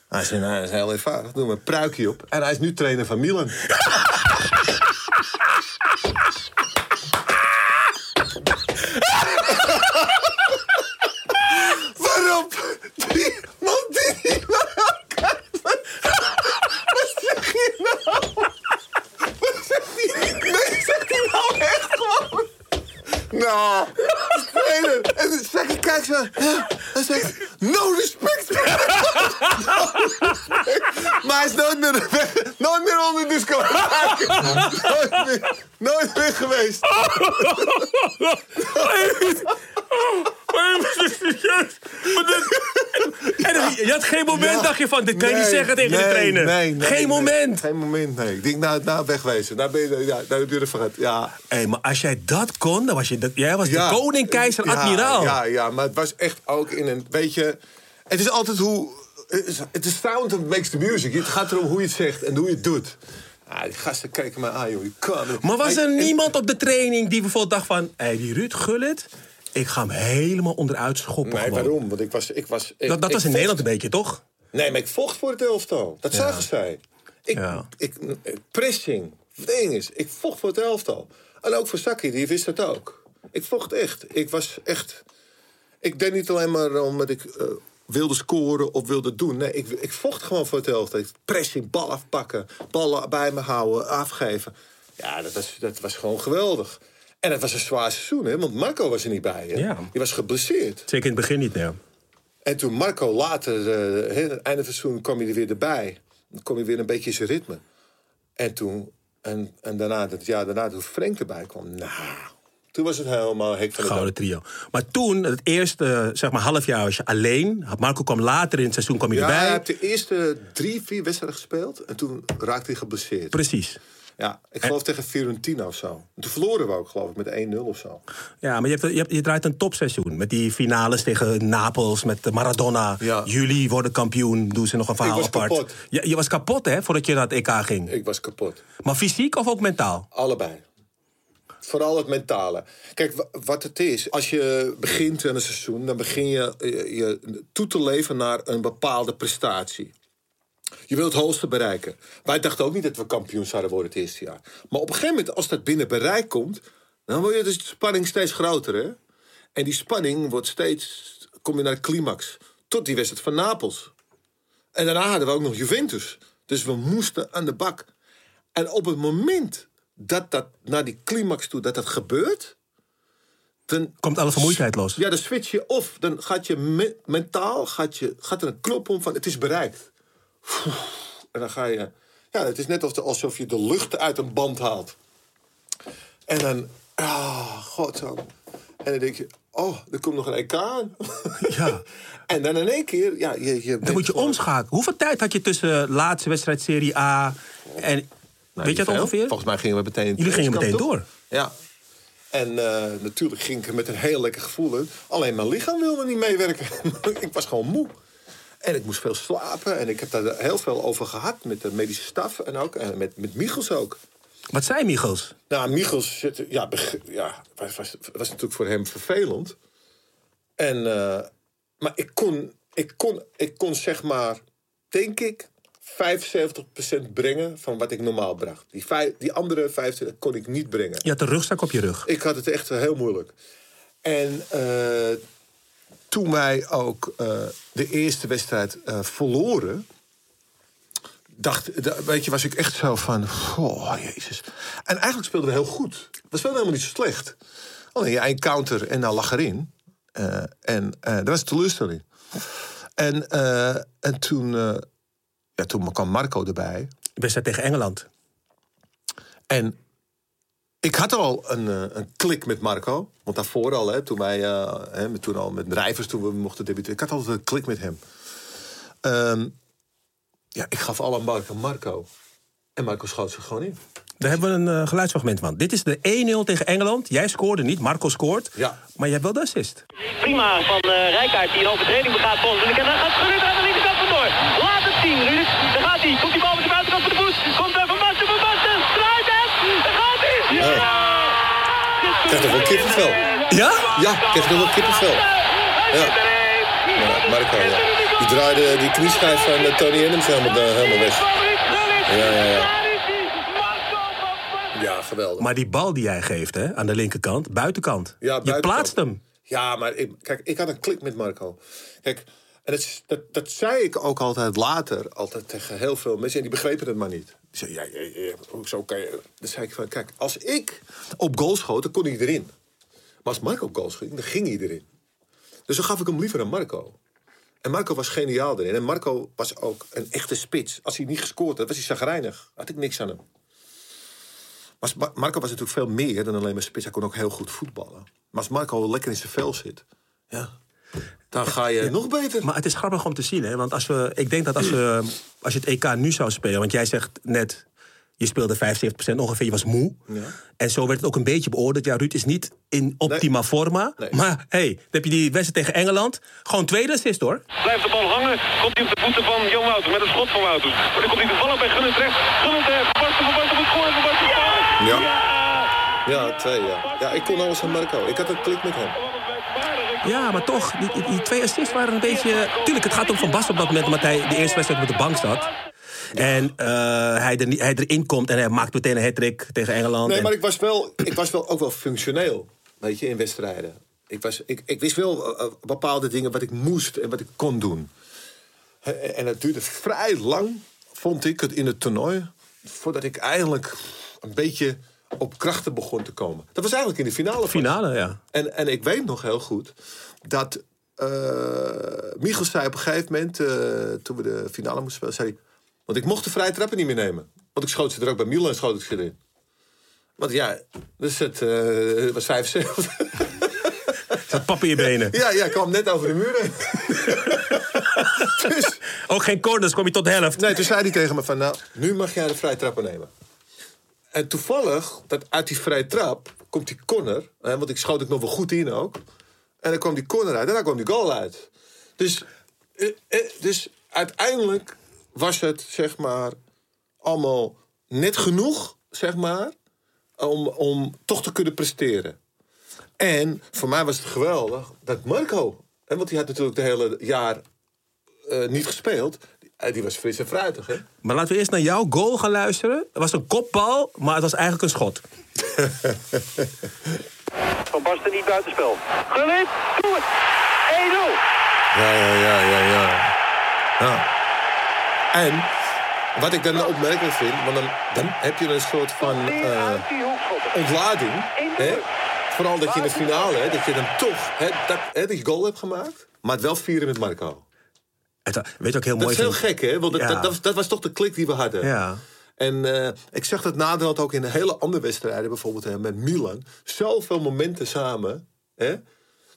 Hij zegt, nou, dat is heel eenvoudig. Doe mijn pruikje op. En hij is nu trainer van Milan. op. die man, drie bij elkaar. Wat zeg je nou? Wat zeg je? Nee, zegt hij nou echt gewoon. Nou, spelen. En Zakker kijkt zo. Hij zegt, no respect. No respect. Maar hij is nooit meer, nooit meer onder disco. Nooit meer, nooit meer geweest. Moment, dacht je van, dit kan je niet zeggen tegen de trainer. nee, geen moment. Geen moment, nee. Ik denk, nou, nou wegwezen. Nou, ben je, ja, nou heb je er vergat. Ja, Hé, maar als jij dat kon, dan was je jij was de koning, keizer, admiraal. Ja, ja, maar het was echt ook in een. Weet je, het is altijd hoe. Het is sound that makes the music. Het gaat erom hoe je het zegt en hoe je het doet. Ah, die gasten keken mij aan, joh. Je kan het. Maar was er En- niemand op de training die bijvoorbeeld dacht van... Hé, die Ruud Gullit, ik ga hem helemaal onderuit schoppen Nee, gewoon. waarom? Want ik was. Ik was ik, Dat, dat ik was in vocht- Nederland een beetje, toch? Nee, maar ik vocht voor het elftal. Dat zagen zij. Ik, Ja. ik, pressing. Het ding is, ik vocht voor het elftal. En ook voor Saki, die wist dat ook. Ik vocht echt. Ik was echt... Ik deed niet alleen maar omdat ik eh, wilde scoren of wilde doen. Nee, ik, ik vocht gewoon voor het elftal. Pressing, bal afpakken, ballen bij me houden, afgeven. Ja, dat was, dat was gewoon geweldig. En het was een zwaar seizoen, hè? Want Marco was er niet bij. Hè? Ja. Die was geblesseerd. Zeker in het begin niet, nee. En toen Marco later, eh, het einde van het seizoen, kwam hij er weer erbij. Dan kwam hij weer een beetje in zijn ritme. En toen, en, en daarna, dat jaar daarna, toen Frank erbij kwam, nou, toen was het helemaal hek van de Gouden trio. Maar toen, het eerste zeg maar, half jaar was je alleen. Marco kwam later in het seizoen kwam je Ja, hij erbij. heeft de eerste drie, vier wedstrijden gespeeld. En toen raakte hij geblesseerd. Precies. Ja, ik geloof tegen Fiorentina of zo. En toen verloren we ook, geloof ik, met 1-0 of zo. Ja, maar je, hebt, je, hebt- je draait een topseizoen. Met die finales tegen Napels, met Maradona. Ja. Jullie worden kampioen, doen ze nog een verhaal was apart. kapot. Ja, je was kapot, hè, voordat je naar het EK ging. Ik was kapot. Maar fysiek of ook mentaal? Allebei. Vooral het mentale. Kijk, wa- wat het is, als je begint aan een seizoen, dan begin je je, je toe te leven naar een bepaalde prestatie. Je wilt het hoogste bereiken. Wij dachten ook niet dat we kampioen zouden worden het eerste jaar. Maar op een gegeven moment, als dat binnen bereik komt, dan wordt de spanning steeds groter. Hè? En die spanning wordt steeds, kom je naar de climax. Tot die wedstrijd van Napels. En daarna hadden we ook nog Juventus. Dus we moesten aan de bak. En op het moment dat dat naar die climax toe, dat dat gebeurt... Dan, Komt alle vermoeidheid los. ja, dan switch je of. Dan gaat je me- mentaal gaat, je, gaat er een knop om van het is bereikt. En dan ga je... Ja, het is net alsof, je de lucht uit een band haalt. En dan... Ah, god zo. En dan denk je... Oh, er komt nog een EK aan. Ja. en dan in één keer... Ja, je, je Dan moet je omschakelen. Hoeveel tijd had je tussen laatste wedstrijd Serie A en... weet je dat ongeveer? Volgens mij gingen we meteen... Jullie gingen meteen door. Ja. En eh, natuurlijk ging ik er met een heel lekker gevoel in. Alleen mijn lichaam wilde niet meewerken. ik was gewoon moe. En ik moest veel slapen. En ik heb daar heel veel over gehad met de medische staf. En ook en met, met Michels ook. Wat zei Michels? Nou, Michels zit- ja, ja, was, was, was natuurlijk voor hem vervelend. En, eh, maar ik kon, ik, kon, ik kon zeg maar, denk ik, 75% brengen van wat ik normaal bracht. Die, vijf, die andere 25 kon ik niet brengen. Je had een rugzak op je rug. Ik had het echt heel moeilijk. En eh, toen wij ook eh, de eerste wedstrijd eh, verloren... Dacht, da- weet je, was ik echt zo van... Oh, jezus. En eigenlijk speelden we heel goed. We speelden helemaal niet zo slecht. Alleen ja, een counter en dan lag erin. Eh, en dat was teleurstelling. En, en toen, ja, toen kwam Marco erbij. Wedstrijd tegen Engeland. En ik had al een, eh, een klik met Marco. Want daarvoor al, hè, toen wij eh, hè, toen al met Rijvers, toen we mochten debuteren. Ik had altijd een klik met hem. Ehm, ja, ik gaf alle Marco Marco. En Marco schoot zich gewoon in. Daar hebben we een eh, geluidsfragment van. Dit is de 1-0 tegen Engeland. Jij scoorde niet, Marco scoort. Ja. Maar je hebt wel de assist. Prima van eh Rijkaard die een overtreding begaat volgens En dan gaat Gullit aan de linkerkant vandoor. Laat het zien, Ruud. Daar gaat hij. Komt die bal met de buitenkant van de voet. Komt er Van Basten, Van Basten. Draait het. Daar gaat hij. Ja! Ik krijg toch wel kippenvel? Ja? Ja, ik krijg toch wel kippenvel? Ja. ja Marco, ja. Die draaide die knieschijf van eh, Tony Adams helemaal, eh, helemaal weg. Ja, ja, ja. Ja, geweldig. Maar die bal die jij geeft hè, aan de linkerkant, buitenkant. Ja, je buitenkant. plaatst hem. Ja, maar ik, kijk, ik had een klik met Marco. Kijk, en dat, dat, dat zei ik ook altijd later, altijd tegen heel veel mensen. En die begrepen het maar niet. Ja, ja, ja, hoezo kan je... Dan zei ik van, kijk, als ik op goal schoot, dan kon hij erin. Maar als Marco op goal schoot, dan ging hij erin. Dus dan gaf ik hem liever aan Marco. En Marco was geniaal erin. En Marco was ook een echte spits. Als hij niet gescoord had, was hij zagrijnig. Had ik niks aan hem. Maar Ma- Marco was natuurlijk veel meer dan alleen maar spits. Hij kon ook heel goed voetballen. Maar als Marco lekker in zijn vel zit... Ja, dan ga je nog beter. Maar het is grappig om te zien, hè? Want als we, ik denk dat als, we, als je het EK nu zou spelen... want jij zegt net, je speelde 75% ongeveer, je was moe. Ja. En zo werd het ook een beetje beoordeeld. Ja, Ruud is niet in optima forma. Nee. Maar hey, dan heb je die wedstrijd tegen Engeland. Gewoon tweede assist, hoor. Blijft de bal hangen. Komt hij op de voeten van Jan Wouters met een schot van Wouters. Maar dan komt hij toevallig bij Gunnen terecht. Gunnen terecht. Van Basten, Van Basten moet gooien. Van. Ja. Ja, twee, ja. Ja, ik kon alles aan Marco. Ik had een klik met hem. Ja, maar toch, die, die- twee assists waren een beetje... Tuurlijk, het gaat om Van Basten op dat moment... omdat hij de eerste wedstrijd op de bank zat. En eh, hij, er, hij erin komt en hij maakt meteen een hat tegen Engeland. Nee, En- maar ik was, wel, ik was wel ook wel functioneel, weet je, in wedstrijden. Ik, was, ik, ik wist wel eh, eh, bepaalde dingen wat ik moest en wat ik kon doen. Hè, En het duurde vrij lang, vond ik, het in het toernooi... voordat ik eigenlijk een beetje op krachten begon te komen. Dat was eigenlijk in de finale. Finale, ja. En, en ik weet nog heel goed dat eh Michel zei op een gegeven moment, eh, toen we de finale moesten spelen, zei hij, want ik mocht de vrije trappen niet meer nemen. Want ik schoot ze er ook bij Milan schoot ik ze erin. Want ja, dus het eh, was 75. Zat pap in je benen. ja, ja, ik kwam net over de muur heen. dus, Ook geen corners, kwam je tot de helft. nee, toen zei hij tegen me van, nou, nu mag jij de vrije trappen nemen. En toevallig, dat uit die vrije trap komt die corner. Hè, want ik schoot ik nog wel goed in ook. En dan kwam die corner uit en dan kwam die goal uit. Dus, eh, eh, dus uiteindelijk was het, zeg maar, allemaal net genoeg, zeg maar, om, om toch te kunnen presteren. En voor mij was het geweldig dat Marco, hè, want die had natuurlijk de hele jaar eh, niet gespeeld. Die, eh, die was fris en fruitig, hè? Maar laten we eerst naar jouw goal gaan luisteren. Het was een kopbal, maar het was eigenlijk een schot. Van Basten niet buitenspel. Gullit, doe het. 1-0. Ja, ja, ja, ja, ja. ja. En wat ik dan opmerkelijk vind, want dan, dan heb je een soort van eh, die hoekschoppen. ontlading. Hè? Vooral dat je in de finale, hè, dat je dan toch hè, dat, hè, je goal hebt gemaakt, maar het wel vieren met Marco. Het, weet ik heel Dat mooi is heel vind? gek, hè? Want dat, Ja. dat, dat, was, dat was toch de klik die we hadden. Ja. En eh, ik zag dat naderhand ook in hele andere wedstrijden, bijvoorbeeld hè, met Milan. Zoveel momenten samen. Hè?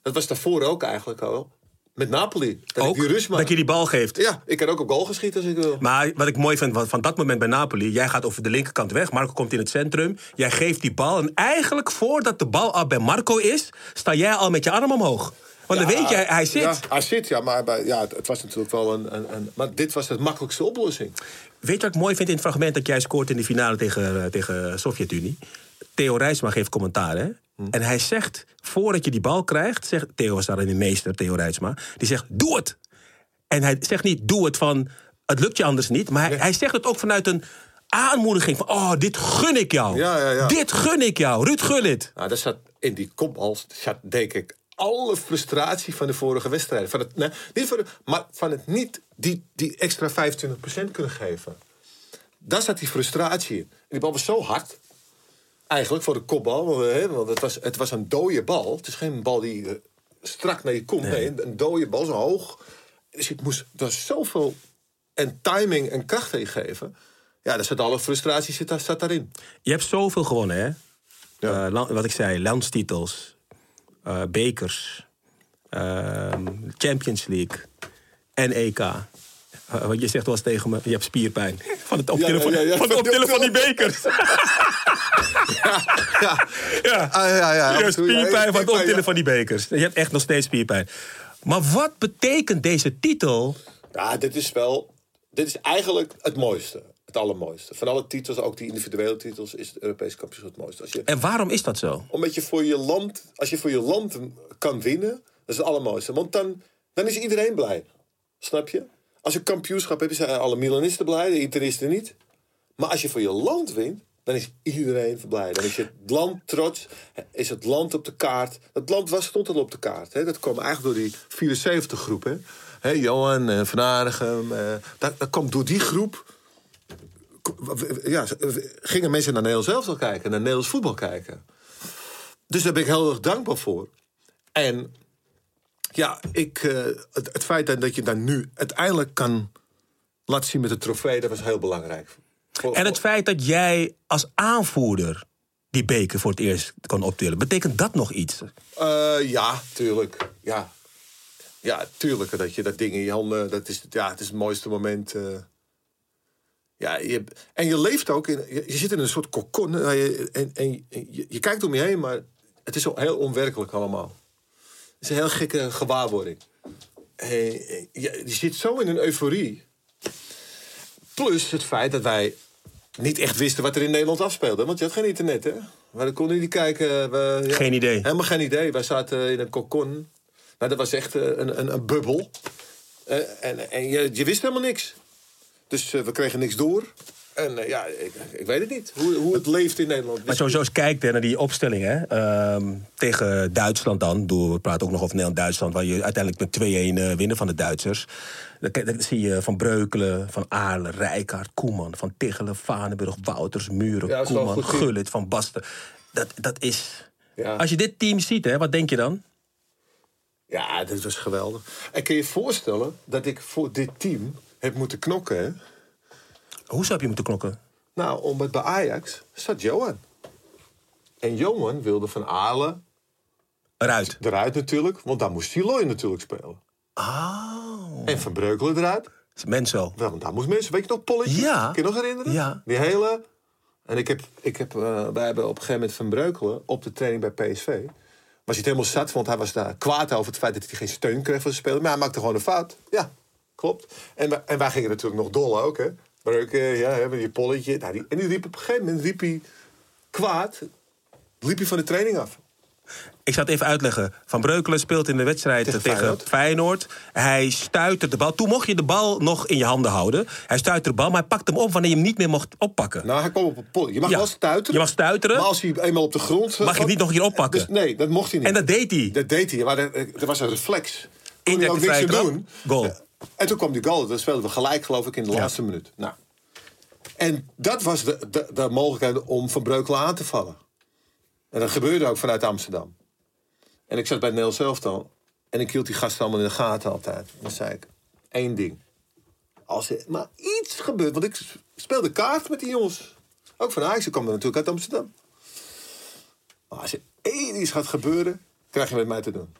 Dat was daarvoor ook eigenlijk al. Met Napoli. Dat Ook ik dat je die bal geeft. Ja, ik kan ook op goal geschieten als ik wil. Maar wat ik mooi vind van, van dat moment bij Napoli... jij gaat over de linkerkant weg, Marco komt in het centrum... jij geeft die bal en eigenlijk voordat de bal al bij Marco is... sta jij al met je arm omhoog. Want dan weet je, hij zit. Ja, hij zit, ja, maar bij, ja, het, het was natuurlijk wel een, een, een... Maar dit was de makkelijkste oplossing. Weet je wat ik mooi vind in het fragment dat jij scoort in de finale tegen, eh, tegen Sovjet-Unie? Theo Rijsma geeft commentaar, hè? En hij zegt, voordat je die bal krijgt, zegt, Theo was daarin de meester, Theo Rijsma, die zegt, doe het! En hij zegt niet, doe het van, het lukt je anders niet, maar hij, hij zegt het ook vanuit een aanmoediging van, oh, dit gun ik jou. Ja, ja, ja. Dit gun ik jou, Ruud Gullit. Nou, daar zat in die kopbal zat, denk ik, alle frustratie van de vorige wedstrijd. Van het, nee, niet van de- maar van het niet die, die extra 25% kunnen geven. Daar zat die frustratie in. En die bal was zo hard. Eigenlijk voor de kopbal. Want, het, was, het was een dode bal. Het is geen bal die eh, strak naar je komt. Nee, een, een dode bal, zo hoog. Dus ik moest er was zoveel en timing en kracht in geven. Ja, daar zat alle frustratie zit, daar- zat daarin. Je hebt zoveel gewonnen, hè? Ja. Eh, wat ik zei, landstitels, eh, bekers, ehm, Champions League en EK. Want je zegt wel eens tegen me, je hebt spierpijn. Van het optillen, ja, van, ja, ja. van het optillen van die bekers. Ja, ja. Ah, ja, ja. Je hebt spierpijn van het optillen van die bekers. Je hebt echt nog steeds spierpijn. Maar wat betekent deze titel? Ja, dit is wel. Dit is eigenlijk het mooiste. Het allermooiste. Van alle titels, ook die individuele titels, is het Europees kampioenschap het mooiste. Als je, En waarom is dat zo? omdat je voor je land, als je voor je land kan winnen, dat is het allermooiste. Want dan, dan is iedereen blij. Snap je? Als je kampioenschap hebt, zijn alle Milanisten blij, de Interisten niet. Maar als je voor je land wint, dan is iedereen blij. Dan is je het land trots, is het land op de kaart. Het land was, stond al op de kaart. Hè? Dat kwam eigenlijk door die 74 groep. Hè? Hè, Johan en Van Aardigem. eh, dat, dat kwam door die groep. Ja, gingen mensen naar Nederlands elftal kijken, naar Nederlands voetbal kijken. Dus daar ben ik heel erg dankbaar voor. En Ja, ik, eh, het, het feit dat- je dan nu uiteindelijk kan laten zien met de trofee, dat was heel belangrijk. Voor- En het feit dat jij als aanvoerder die beker voor het eerst kon optillen, betekent dat nog iets? Eh, ja, tuurlijk. Ja. ja, tuurlijk. Dat je dat ding in je handen, dat is, ja, het is het mooiste moment. eh. Ja, je, en je leeft ook, in, je, je zit in een soort kokon. eh, je- En, en je, je kijkt om je heen, maar het is heel onwerkelijk allemaal. Het is een heel gekke gewaarwording. En je, je zit zo in een euforie. Plus het feit dat wij niet echt wisten wat er in Nederland afspeelde. Want je had geen internet, hè? We konden niet kijken. We, ja, Geen idee. Helemaal geen idee. Wij zaten in een kokon. Nou, dat was echt eh, een, een, een bubbel. Eh, en en je, je wist helemaal niks. Dus eh, we kregen niks door. En eh, ja, ik, ik weet het niet. Hoe, hoe het leeft in Nederland. Maar sowieso eens kijkt hè, naar die opstelling hè, ehm, tegen Duitsland dan. We praten ook nog over Nederland-Duitsland, waar je uiteindelijk met 2-1 eh, winnen van de Duitsers. Dan, zie je Van Breukelen, Van Aarle, Rijkaard, Koeman, Van Tichelen, Vanenburg, Wouters, Muren, Ja, Koeman. Gullit, Van Basten. Dat, dat is... Ja. Als je dit team ziet, hè, wat denk je dan? Ja, dat was geweldig. En kun je je voorstellen dat ik voor dit team heb moeten knokken, hè? Hoezo heb je moeten knokken? Nou, omdat bij Ajax zat Johan. En Johan wilde van Aalen Eruit. eruit natuurlijk, want daar moest Siloy natuurlijk spelen. Oh. En Van Breukelen eruit. Menso. Wel, want daar moest mensen, weet je nog, Polletje? Ja. Kun je nog herinneren? Ja. Die hele... En ik heb, ik heb, eh, wij hebben op een gegeven moment Van Breukelen op de training bij PSV... was hij het helemaal zat, want hij was daar kwaad over het feit dat hij geen steun kreeg van zijn speler. Maar hij maakte gewoon een fout. Ja, klopt. En, wij- en wij gingen natuurlijk nog dol ook, hè. Breuken, ja, hebben die Polletje. Nou, die, en die riep op een gegeven moment riep hij kwaad. Liep hij van de training af. Ik zal het even uitleggen. Van Breukelen speelt in de wedstrijd Tegen tegen, Feyenoord. Feyenoord. Hij stuitert de bal. Toen mocht je de bal nog in je handen houden. Hij stuitert de bal, maar hij pakt hem op wanneer je hem niet meer mocht oppakken. Nou, hij kwam op een Polletje. Je mag Ja. wel stuiteren. Je mag stuiteren. Maar als hij eenmaal op de grond... Mag je niet nog een keer oppakken? Dus, nee, dat mocht hij niet. En dat deed hij. Dat deed hij, maar er, was een reflex. Kon hij Indirecte ook niks aan doen. Goal. En toen kwam die goal. Dat speelden we gelijk, geloof ik, in de Ja. laatste minuut. Nou. En dat was de, de, de mogelijkheid om Van Breukelen aan te vallen. En dat gebeurde ook vanuit Amsterdam. En ik zat bij het Nederlands elftal. En ik hield die gasten allemaal in de gaten altijd. En dan zei ik, één ding. Als er maar iets gebeurt... Want ik speelde kaart met die jongens. Ook van Ajax, ik kwam er natuurlijk uit Amsterdam. Maar als er één iets gaat gebeuren, krijg je met mij te doen.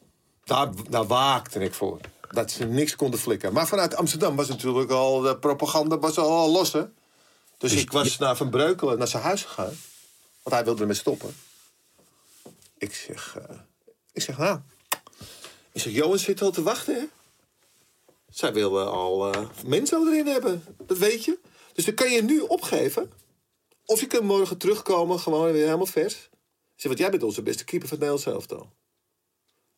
Daar, daar waakte ik voor. Dat ze niks konden flikken. Maar vanuit Amsterdam was natuurlijk al... De propaganda was al los, hè? Dus ik was naar Van Breukelen, naar zijn huis gegaan. Want hij wilde ermee stoppen. Ik zeg... eh, ik zeg, nou... Ik zeg, Johan zit al te wachten, hè? Zij willen al eh, mensen erin hebben. Dat weet je. Dus dan kan je nu opgeven. Of je kunt morgen terugkomen, gewoon weer helemaal vers. Ik zeg, want jij bent onze beste keeper van het Nederlands elftal.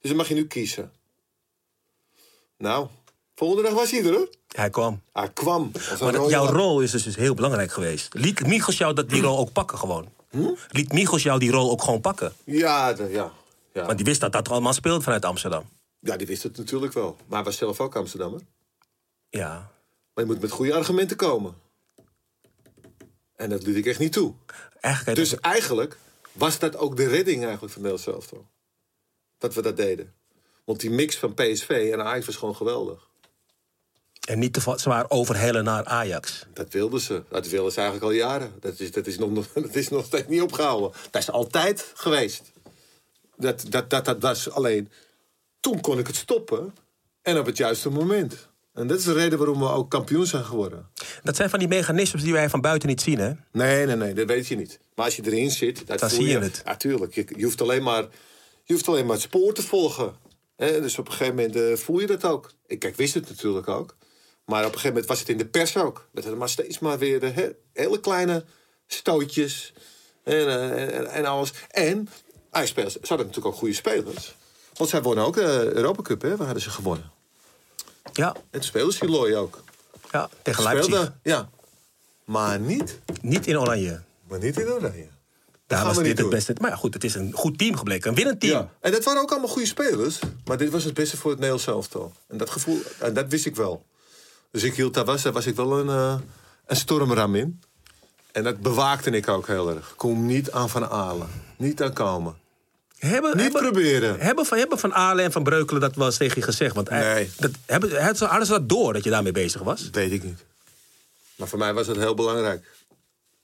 Dus dan mag je nu kiezen. Nou, volgende dag was hij er, hoor. Hij kwam. Hij kwam. Maar dat- rode jouw rol is dus, dus heel belangrijk geweest. Liet Michels jou dat, die rol ook pakken gewoon? Liet Michels jou die rol ook gewoon pakken? Ja, de- ja. Ja. Want die wist dat dat allemaal speelt vanuit Amsterdam. ja, die wist het natuurlijk wel. Maar hij was zelf ook Amsterdammer. Ja. Maar je moet met goede argumenten komen. En dat liet ik echt niet toe. Eigenlijk, Dus eigenlijk was dat ook de redding eigenlijk van Nederlands elftal. Dat we dat deden. Want die mix van PSV en Ajax was gewoon geweldig. En niet te zwaar overhellen naar Ajax. Dat wilden ze. Dat wilden ze eigenlijk al jaren. Dat is, dat is, nog, dat is nog steeds niet opgehouden. Dat is altijd geweest. Dat, dat, dat, dat was alleen... Toen kon ik het stoppen. En op het juiste moment. En dat is de reden waarom we ook kampioen zijn geworden. Dat zijn van die mechanismes die wij van buiten niet zien, hè? Nee, nee, nee, dat weet je niet. Maar als je erin zit, dat Dan zie je het. Ja, tuurlijk. Je, je, hoeft alleen maar, je hoeft alleen maar het spoor te volgen. Dus op een gegeven moment eh, voel je dat ook. Ik, ik wist het natuurlijk ook. Maar op een gegeven moment was het in de pers ook. Dat er maar steeds maar weer de he- hele kleine stootjes en, eh, en, en alles. En hij speelde, ze hadden natuurlijk ook goede spelers. Want zij wonnen ook de Europa Cup, hè? Waar hadden ze gewonnen? Ja, En toen speelde Siloy ook. ja tegen Leipzig. Speelde, ja. Maar niet, Niet in Oranje. maar niet in Oranje. Daar was dit het doen. beste. Maar ja, goed, het is een goed team gebleken. Een winnend team. Ja. En dat waren ook allemaal goede spelers. Maar dit was het beste voor het Nederlands elftal. En dat gevoel, en dat wist ik wel. Dus ik hield, daar was, daar was ik wel een, eh, een stormram in. En dat bewaakte ik ook heel erg. Kom niet aan Van Alen. Niet aan komen. Hebben, Niet hebben, proberen. Hebben van, hebben van Aalen en van Breukelen dat wel eens tegen je gezegd? Want hij- Nee. dat, hebben, hadden ze dat door dat je daarmee bezig was? Weet ik niet. Maar voor mij was het heel belangrijk.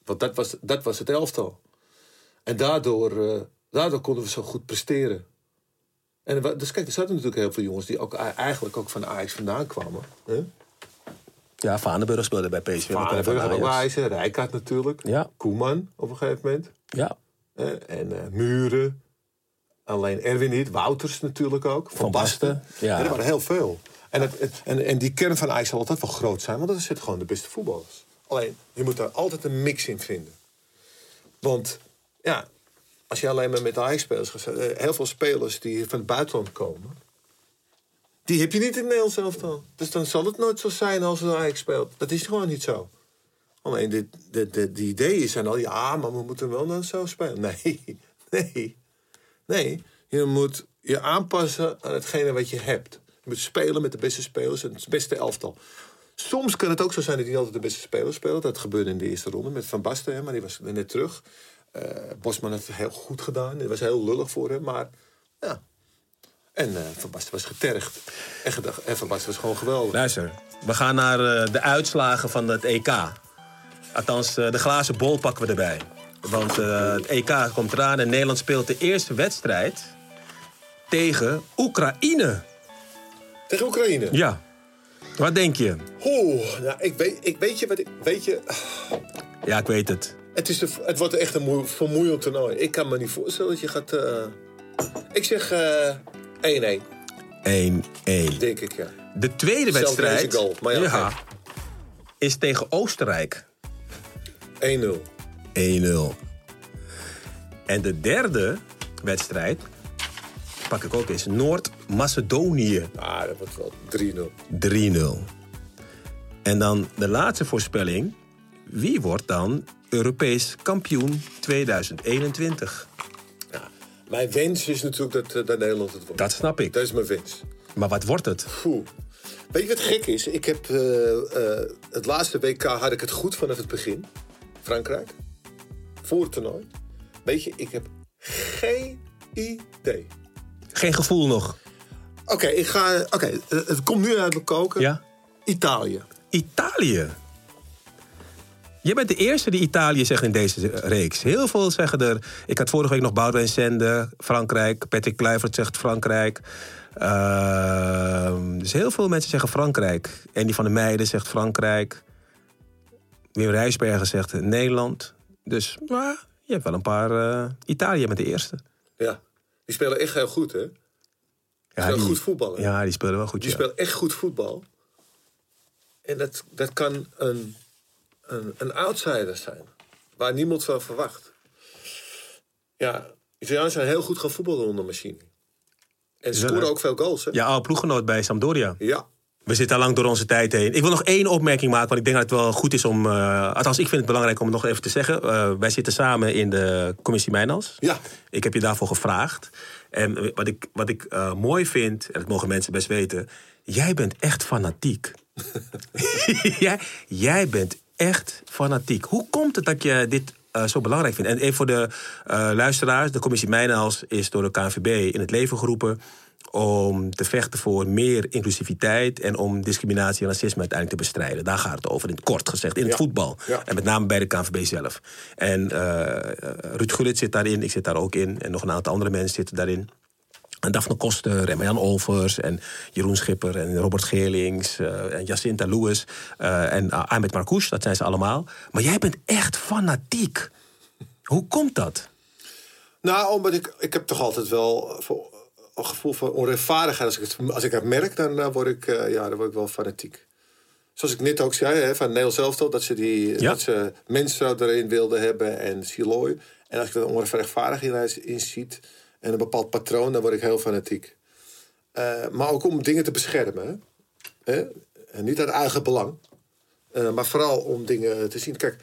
Want dat was, dat was het elftal. En daardoor, eh, daardoor konden we zo goed presteren. En er dus kijk, er zaten natuurlijk heel veel jongens die ook, eigenlijk ook van Ajax vandaan kwamen. Hè? Ja, Vaneburg speelde bij PSV. maar kwam van Varenburg, Ajax. Rijkaard natuurlijk. Ja. Koeman op een gegeven moment. Ja? En eh, Muren. Alleen Erwin niet. Wouters natuurlijk ook. Van, Van Basten, ja. Er waren heel veel. En, het, het- en, en die kern van Ajax zal altijd wel groot zijn. Want er zitten gewoon de beste voetballers. Alleen, je moet daar altijd een mix in vinden. Want, ja, als je alleen maar met Ajax-spelers eh, Heel veel spelers die van het buitenland komen... Die heb je niet in het Nederlands elftal. Dus dan zal het nooit zo zijn als een Ajax speelt. Dat is gewoon niet zo. Alleen de, de, de, de ideeën zijn al, ja, maar we moeten wel dan zo spelen. Nee, nee, nee. Je moet je aanpassen aan hetgene wat je hebt. Je moet spelen met de beste spelers en het beste elftal. Soms kan het ook zo zijn dat niet altijd de beste spelers speelt. Dat gebeurde in de eerste ronde met Van Basten, maar die was net terug. Eh, Bosman heeft het heel goed gedaan. Het was heel lullig voor hem, maar ja. En eh, Van Basten was getergd. En, en Van Basten was gewoon geweldig. luister. We gaan naar eh, de uitslagen van het EK. Althans, de glazen bol pakken we erbij. Want eh, het EK komt eraan en Nederland speelt de eerste wedstrijd tegen Oekraïne. Tegen Oekraïne. Ja. Wat denk je? Oeh, nou, ik weet, ik weet je wat ik. Weet je, Ja, ik weet het. Het, is de, het wordt echt een moe- vermoeiend toernooi. Ik kan me niet voorstellen dat je gaat. eh, ik zeg eh 1-1, 1-1. denk ik, ja. De tweede Zelfs wedstrijd goal, maar ja, is tegen Oostenrijk. 1-0. 1-0. En de derde wedstrijd, pak ik ook eens, Noord-Macedonië. Ah, dat wordt wel 3-0. 3-0. En dan de laatste voorspelling. Wie wordt dan Europees kampioen 2021? Mijn wens is natuurlijk dat, eh, dat Nederland het wordt. Dat snap ik. Dat is mijn wens. Maar wat wordt het? Poeh. Weet je wat gek is? Ik heb eh, eh, het laatste WK had ik het goed vanaf het begin. Frankrijk. Voor het toernooi. Weet je, ik heb geen idee. Geen gevoel nog. Oké, ik ga. Oké, het komt nu uit mijn koken. Ja? Italië. Italië. Je bent de eerste die Italië zegt in deze reeks. Heel veel zeggen er. Ik had vorige week nog Boudewijn Sende, Frankrijk. Patrick Kluivert zegt Frankrijk. Ehm, dus heel veel mensen zeggen Frankrijk. En die van de Meiden zegt Frankrijk. Wim Rijsbergen zegt Nederland. Dus maar, je hebt wel een paar. eh, Italië met de eerste. Ja. Die spelen echt heel goed, hè? Ja, spelen goed voetballen. Ja, die spelen wel goed. Die ja. spelen echt goed voetbal. En dat, dat kan een, een, een outsider zijn. Waar niemand van verwacht. Ja, Italianen zijn heel goed gaan voetballen onder machine. En ze scoren ook veel goals, hè? Ja, oude ploeggenoot bij Sampdoria. Ja. We zitten al lang door onze tijd heen. Ik wil nog één opmerking maken, want ik denk dat het wel goed is om... eh, althans, ik vind het belangrijk om het nog even te zeggen. Eh, wij zitten samen in de commissie Mijnals. Ja. Ik heb je daarvoor gevraagd. En wat ik, wat ik eh, mooi vind, en dat mogen mensen best weten... jij bent echt fanatiek. jij, jij bent echt fanatiek. Hoe komt het dat je dit eh, zo belangrijk vindt? En even voor de eh, luisteraars... de commissie Mijnals is door de KNVB in het leven geroepen om te vechten voor meer inclusiviteit en om discriminatie en racisme uiteindelijk te bestrijden. Daar gaat het over, in het kort gezegd, in het Ja. voetbal. Ja. En met name bij de KNVB zelf. En eh Ruud Gullit zit daarin, ik zit daar ook in. En nog een aantal andere mensen zitten daarin. En Daphne Koster en Marjan Olvers en Jeroen Schipper en Robert Geerlings eh, en Jacinta Lewis eh, en uh, Ahmed Marcouch, dat zijn ze allemaal. Maar jij bent echt fanatiek. Hoe komt dat? Nou, omdat ik, ik heb toch altijd wel voor, een gevoel van onrechtvaardigheid. Als ik het, als ik het merk, dan, dan word ik, eh, ja, dan word ik wel fanatiek. Zoals ik net ook zei, hè, van Nederland zelf dat ze die Ja. dat ze mensen erin wilden hebben en Siloy. En als ik dat onrechtvaardigheid in ziet en een bepaald patroon, dan word ik heel fanatiek. Eh, maar ook om dingen te beschermen. Hè? En niet uit eigen belang. Eh, maar vooral om dingen te zien. Kijk,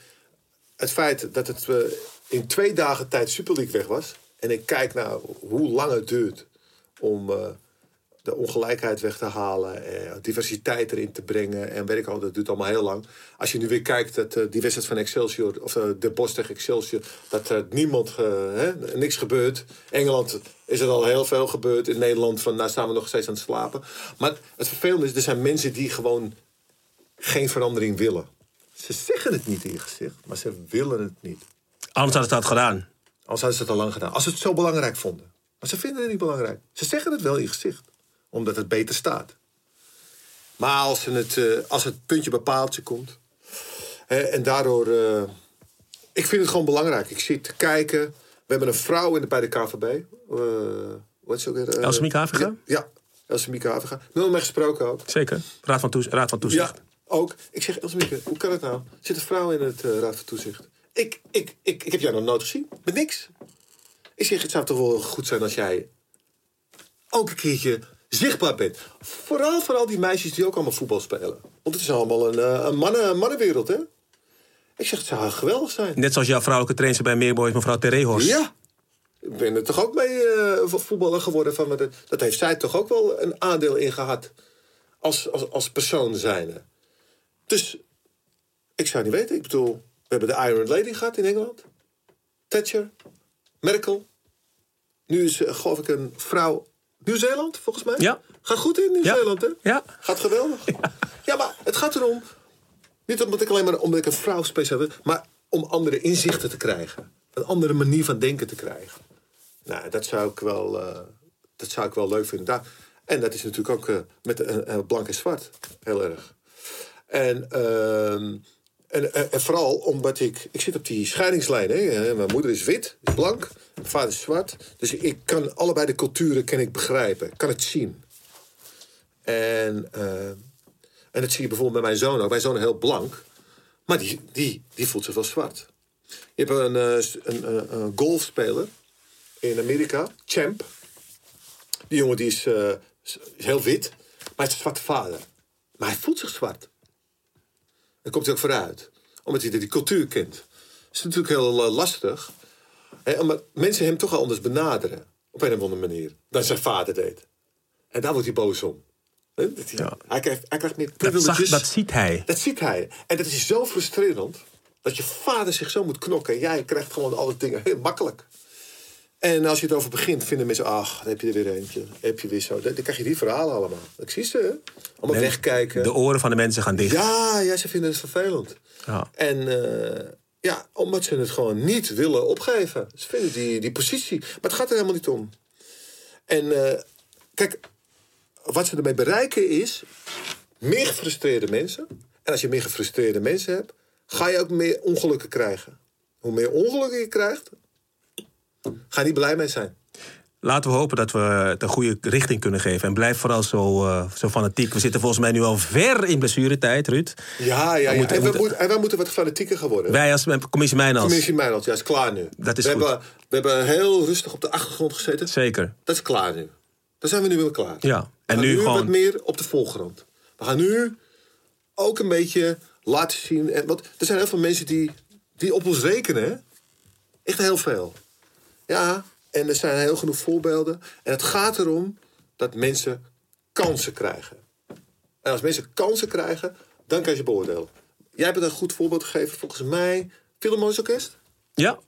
het feit dat het eh, in twee dagen tijd Super League weg was. En ik kijk naar hoe lang het duurt om, de ongelijkheid weg te halen, eh, diversiteit erin te brengen. En weet ik al, dat duurt allemaal heel lang. Als je nu weer kijkt, dat, eh, die wedstrijd van Excelsior, of eh, de Bos tegen Excelsior, dat er niemand, eh, hè, niks gebeurt. Engeland is er al heel veel gebeurd. In Nederland, van, daar staan we nog steeds aan het slapen. Maar het vervelende is, er zijn mensen die gewoon geen verandering willen. Ze zeggen het niet in je gezicht, maar ze willen het niet. Anders hadden ze dat gedaan. Als hadden ze het al lang gedaan. Als ze het zo belangrijk vonden. Maar ze vinden het niet belangrijk. Ze zeggen het wel in je gezicht. Omdat het beter staat. Maar als, ze het, eh, als het puntje bij paaltje komt. hè, en daardoor... eh, ik vind het gewoon belangrijk. Ik zit te kijken. We hebben een vrouw in de, bij de KVB. wat is ook weer? eh, Elsemieke Haviga? Ja, Elsemieke Haviga. Nul mee gesproken ook. Zeker. Raad van, toez- Raad van Toezicht. Ja, ook. Ik zeg, Elsemieke, hoe kan het nou? Er zit een vrouw in het Raad van Toezicht. Ik, ik, ik, ik heb jou nog nooit gezien. Met niks. Ik zeg, het zou toch wel goed zijn als jij ook een keertje zichtbaar bent. Vooral voor al die meisjes die ook allemaal voetbal spelen. Want het is allemaal een, eh, een, mannen, een mannenwereld, hè? Ik zeg, het zou geweldig zijn. Net zoals jouw vrouwelijke trainer bij Meerboys, mevrouw Terehorst. Ja. Ik ben er toch ook mee eh, vo- voetballer geworden. Van, dat, heeft zij toch ook wel een aandeel in gehad. Als, als, als persoon zijnde. Dus ik zou niet weten. Ik bedoel, we hebben de Iron Lady gehad in Engeland. Thatcher. Merkel. Nu is, geloof ik, een vrouw... Nieuw-Zeeland, volgens mij? Ja. Gaat goed in Nieuw-Zeeland, hè? Ja. Gaat geweldig. Ja. maar het gaat erom... Niet omdat ik alleen maar omdat ik een vrouw speciaal ben... maar om andere inzichten te krijgen. Een andere manier van denken te krijgen. Nou, dat zou ik wel, eh, dat zou ik wel leuk vinden. Daar, en dat is natuurlijk ook eh, met eh, blank en zwart heel erg. En, ehm, en, en, vooral omdat ik... Ik zit op die scheidingslijn. Hè? Eh, Mijn moeder is wit, is blank. Mijn vader is zwart. Dus ik kan allebei de culturen kan ik begrijpen. Kan het zien. En, eh, en dat zie je bijvoorbeeld bij mijn zoon ook. Mijn zoon is heel blank. Maar die, die, die voelt zich wel zwart. Je hebt een, eh, een, een, golfspeler in Amerika, Champ. Die jongen die is, eh, is heel wit, maar hij heeft een zwarte vader. Maar hij voelt zich zwart. Daar komt hij ook vooruit. Omdat hij die cultuur kent. Dat is natuurlijk heel eh, lastig. Hè, omdat mensen hem toch wel anders benaderen. Op een of andere manier. Dan zijn vader deed. En daar wordt hij boos om. Dat hij, hij, krijgt, hij krijgt meer Dat, zag, privileges. dat ziet hij. Dat ziet hij. En dat is zo frustrerend. Dat je vader zich zo moet knokken. En jij krijgt gewoon alle dingen heel makkelijk. En als je het over begint, vinden mensen... ach, dan heb je er weer eentje. Heb je weer zo. Dan, dan krijg je die verhalen allemaal. Ik zie ze, hè? Allemaal wegkijken. De oren van de mensen gaan dicht. Ja, ja, ze vinden het vervelend. Ja. En eh, ja, omdat ze het gewoon niet willen opgeven. Ze vinden die, die positie. Maar het gaat er helemaal niet om. En eh, kijk, wat ze ermee bereiken is meer gefrustreerde mensen. En als je meer gefrustreerde mensen hebt, ga je ook meer ongelukken krijgen. Hoe meer ongelukken je krijgt, ga niet blij mee zijn. Laten we hopen dat we het een goede richting kunnen geven. En blijf vooral zo, eh, zo fanatiek. We zitten volgens mij nu al ver in blessuretijd, Ruud. Ja, ja, ja. moeten- en, we moeten- moeten, en wij moeten wat fanatieker geworden. Wij als commissie Mijnals. Commissie Mijnland, ja, is klaar nu. Dat is we, goed. Hebben, we hebben heel rustig op de achtergrond gezeten. Zeker. Dat is klaar nu. Daar zijn we nu weer klaar. Ja. We En gaan nu nu gewoon- wat meer op de voorgrond. We gaan nu ook een beetje laten zien. En, want er zijn heel veel mensen die, die op ons rekenen. Hè? Echt heel veel. Ja, en er zijn heel genoeg voorbeelden. En het gaat erom dat mensen kansen krijgen. En als mensen kansen krijgen, dan kan je ze beoordelen. Jij hebt een goed voorbeeld gegeven, volgens mij. Philharmonisch Orkest? Ja.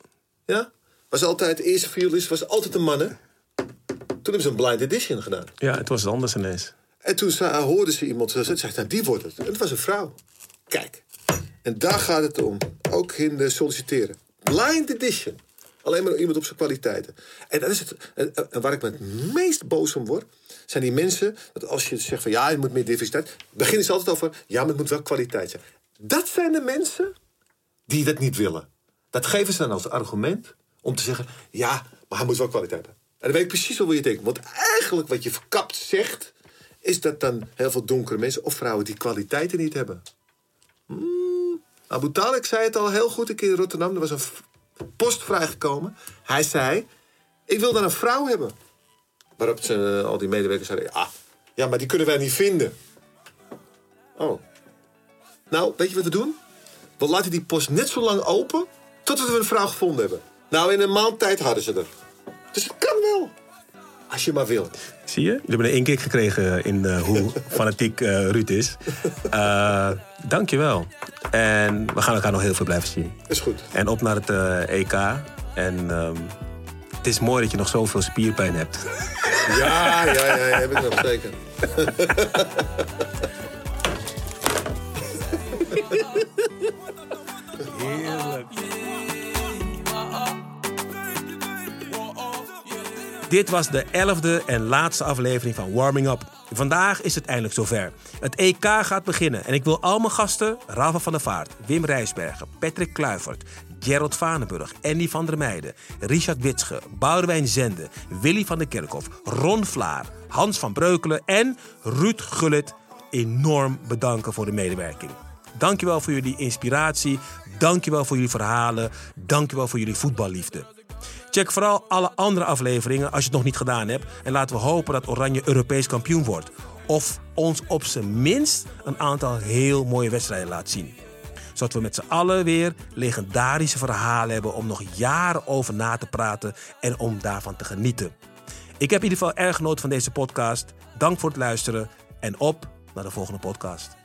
Ja? Was altijd, de eerste violist was altijd een man, hè? Toen hebben ze een blind edition gedaan. ja, het was anders ineens. En toen hoorden ze iemand zeggen, zei, nou, die wordt het. En het was een vrouw. Kijk. En daar gaat het om. Ook in de solliciteren. Blind edition. Alleen maar iemand op zijn kwaliteiten. En, dat is het, en, waar ik me het meest boos om word... zijn die mensen, dat als je zegt van... ja, je moet meer diversiteit... beginnen ze altijd over... ja, maar het moet wel kwaliteit zijn. Dat zijn de mensen die dat niet willen. Dat geven ze dan als argument om te zeggen... ja, maar hij moet wel kwaliteit hebben. En dan weet ik precies wat je denkt. Want eigenlijk wat je verkapt zegt... is dat dan heel veel donkere mensen of vrouwen... die kwaliteiten niet hebben. Hmm, Abu Talib zei het al heel goed een keer in Rotterdam. Er was een post vrijgekomen. Hij zei, ik wil dan een vrouw hebben. Waarop ze, al die medewerkers zeiden... ja, ja, maar die kunnen wij niet vinden. Oh. Nou, weet je wat we doen? We laten die post net zo lang open... totdat we een vrouw gevonden hebben. Nou, in een maand tijd hadden ze er. Dus het kan. Als je maar wil. Zie je? Jullie hebben een inkijk gekregen in eh, hoe fanatiek eh Ruud is. Eh dankjewel. En we gaan elkaar nog heel veel blijven zien. Is goed. En op naar het EK. En ehm, het is mooi dat je nog zoveel spierpijn hebt. Ja, ja, ja, ja, heb ik nog zeker. Dit was de elfde en laatste aflevering van Warming Up. Vandaag is het eindelijk zover. Het EK gaat beginnen en ik wil al mijn gasten... Rafa van der Vaart, Wim Rijsbergen, Patrick Kluivert... Gerald Vanenburg, Andy van der Meijden... Richard Witsche, Boudewijn Zende... Willy van der Kerkhof, Ron Vlaar... Hans van Breukelen en Ruud Gullit... enorm bedanken voor de medewerking. Dankjewel voor jullie inspiratie. Dankjewel voor jullie verhalen. Dankjewel voor jullie voetballiefde. Check vooral alle andere afleveringen als je het nog niet gedaan hebt. En laten we hopen dat Oranje Europees kampioen wordt. Of ons op zijn minst een aantal heel mooie wedstrijden laat zien. Zodat we met z'n allen weer legendarische verhalen hebben om nog jaren over na te praten en om daarvan te genieten. Ik heb in ieder geval erg genoten van deze podcast. Dank voor het luisteren en op naar de volgende podcast.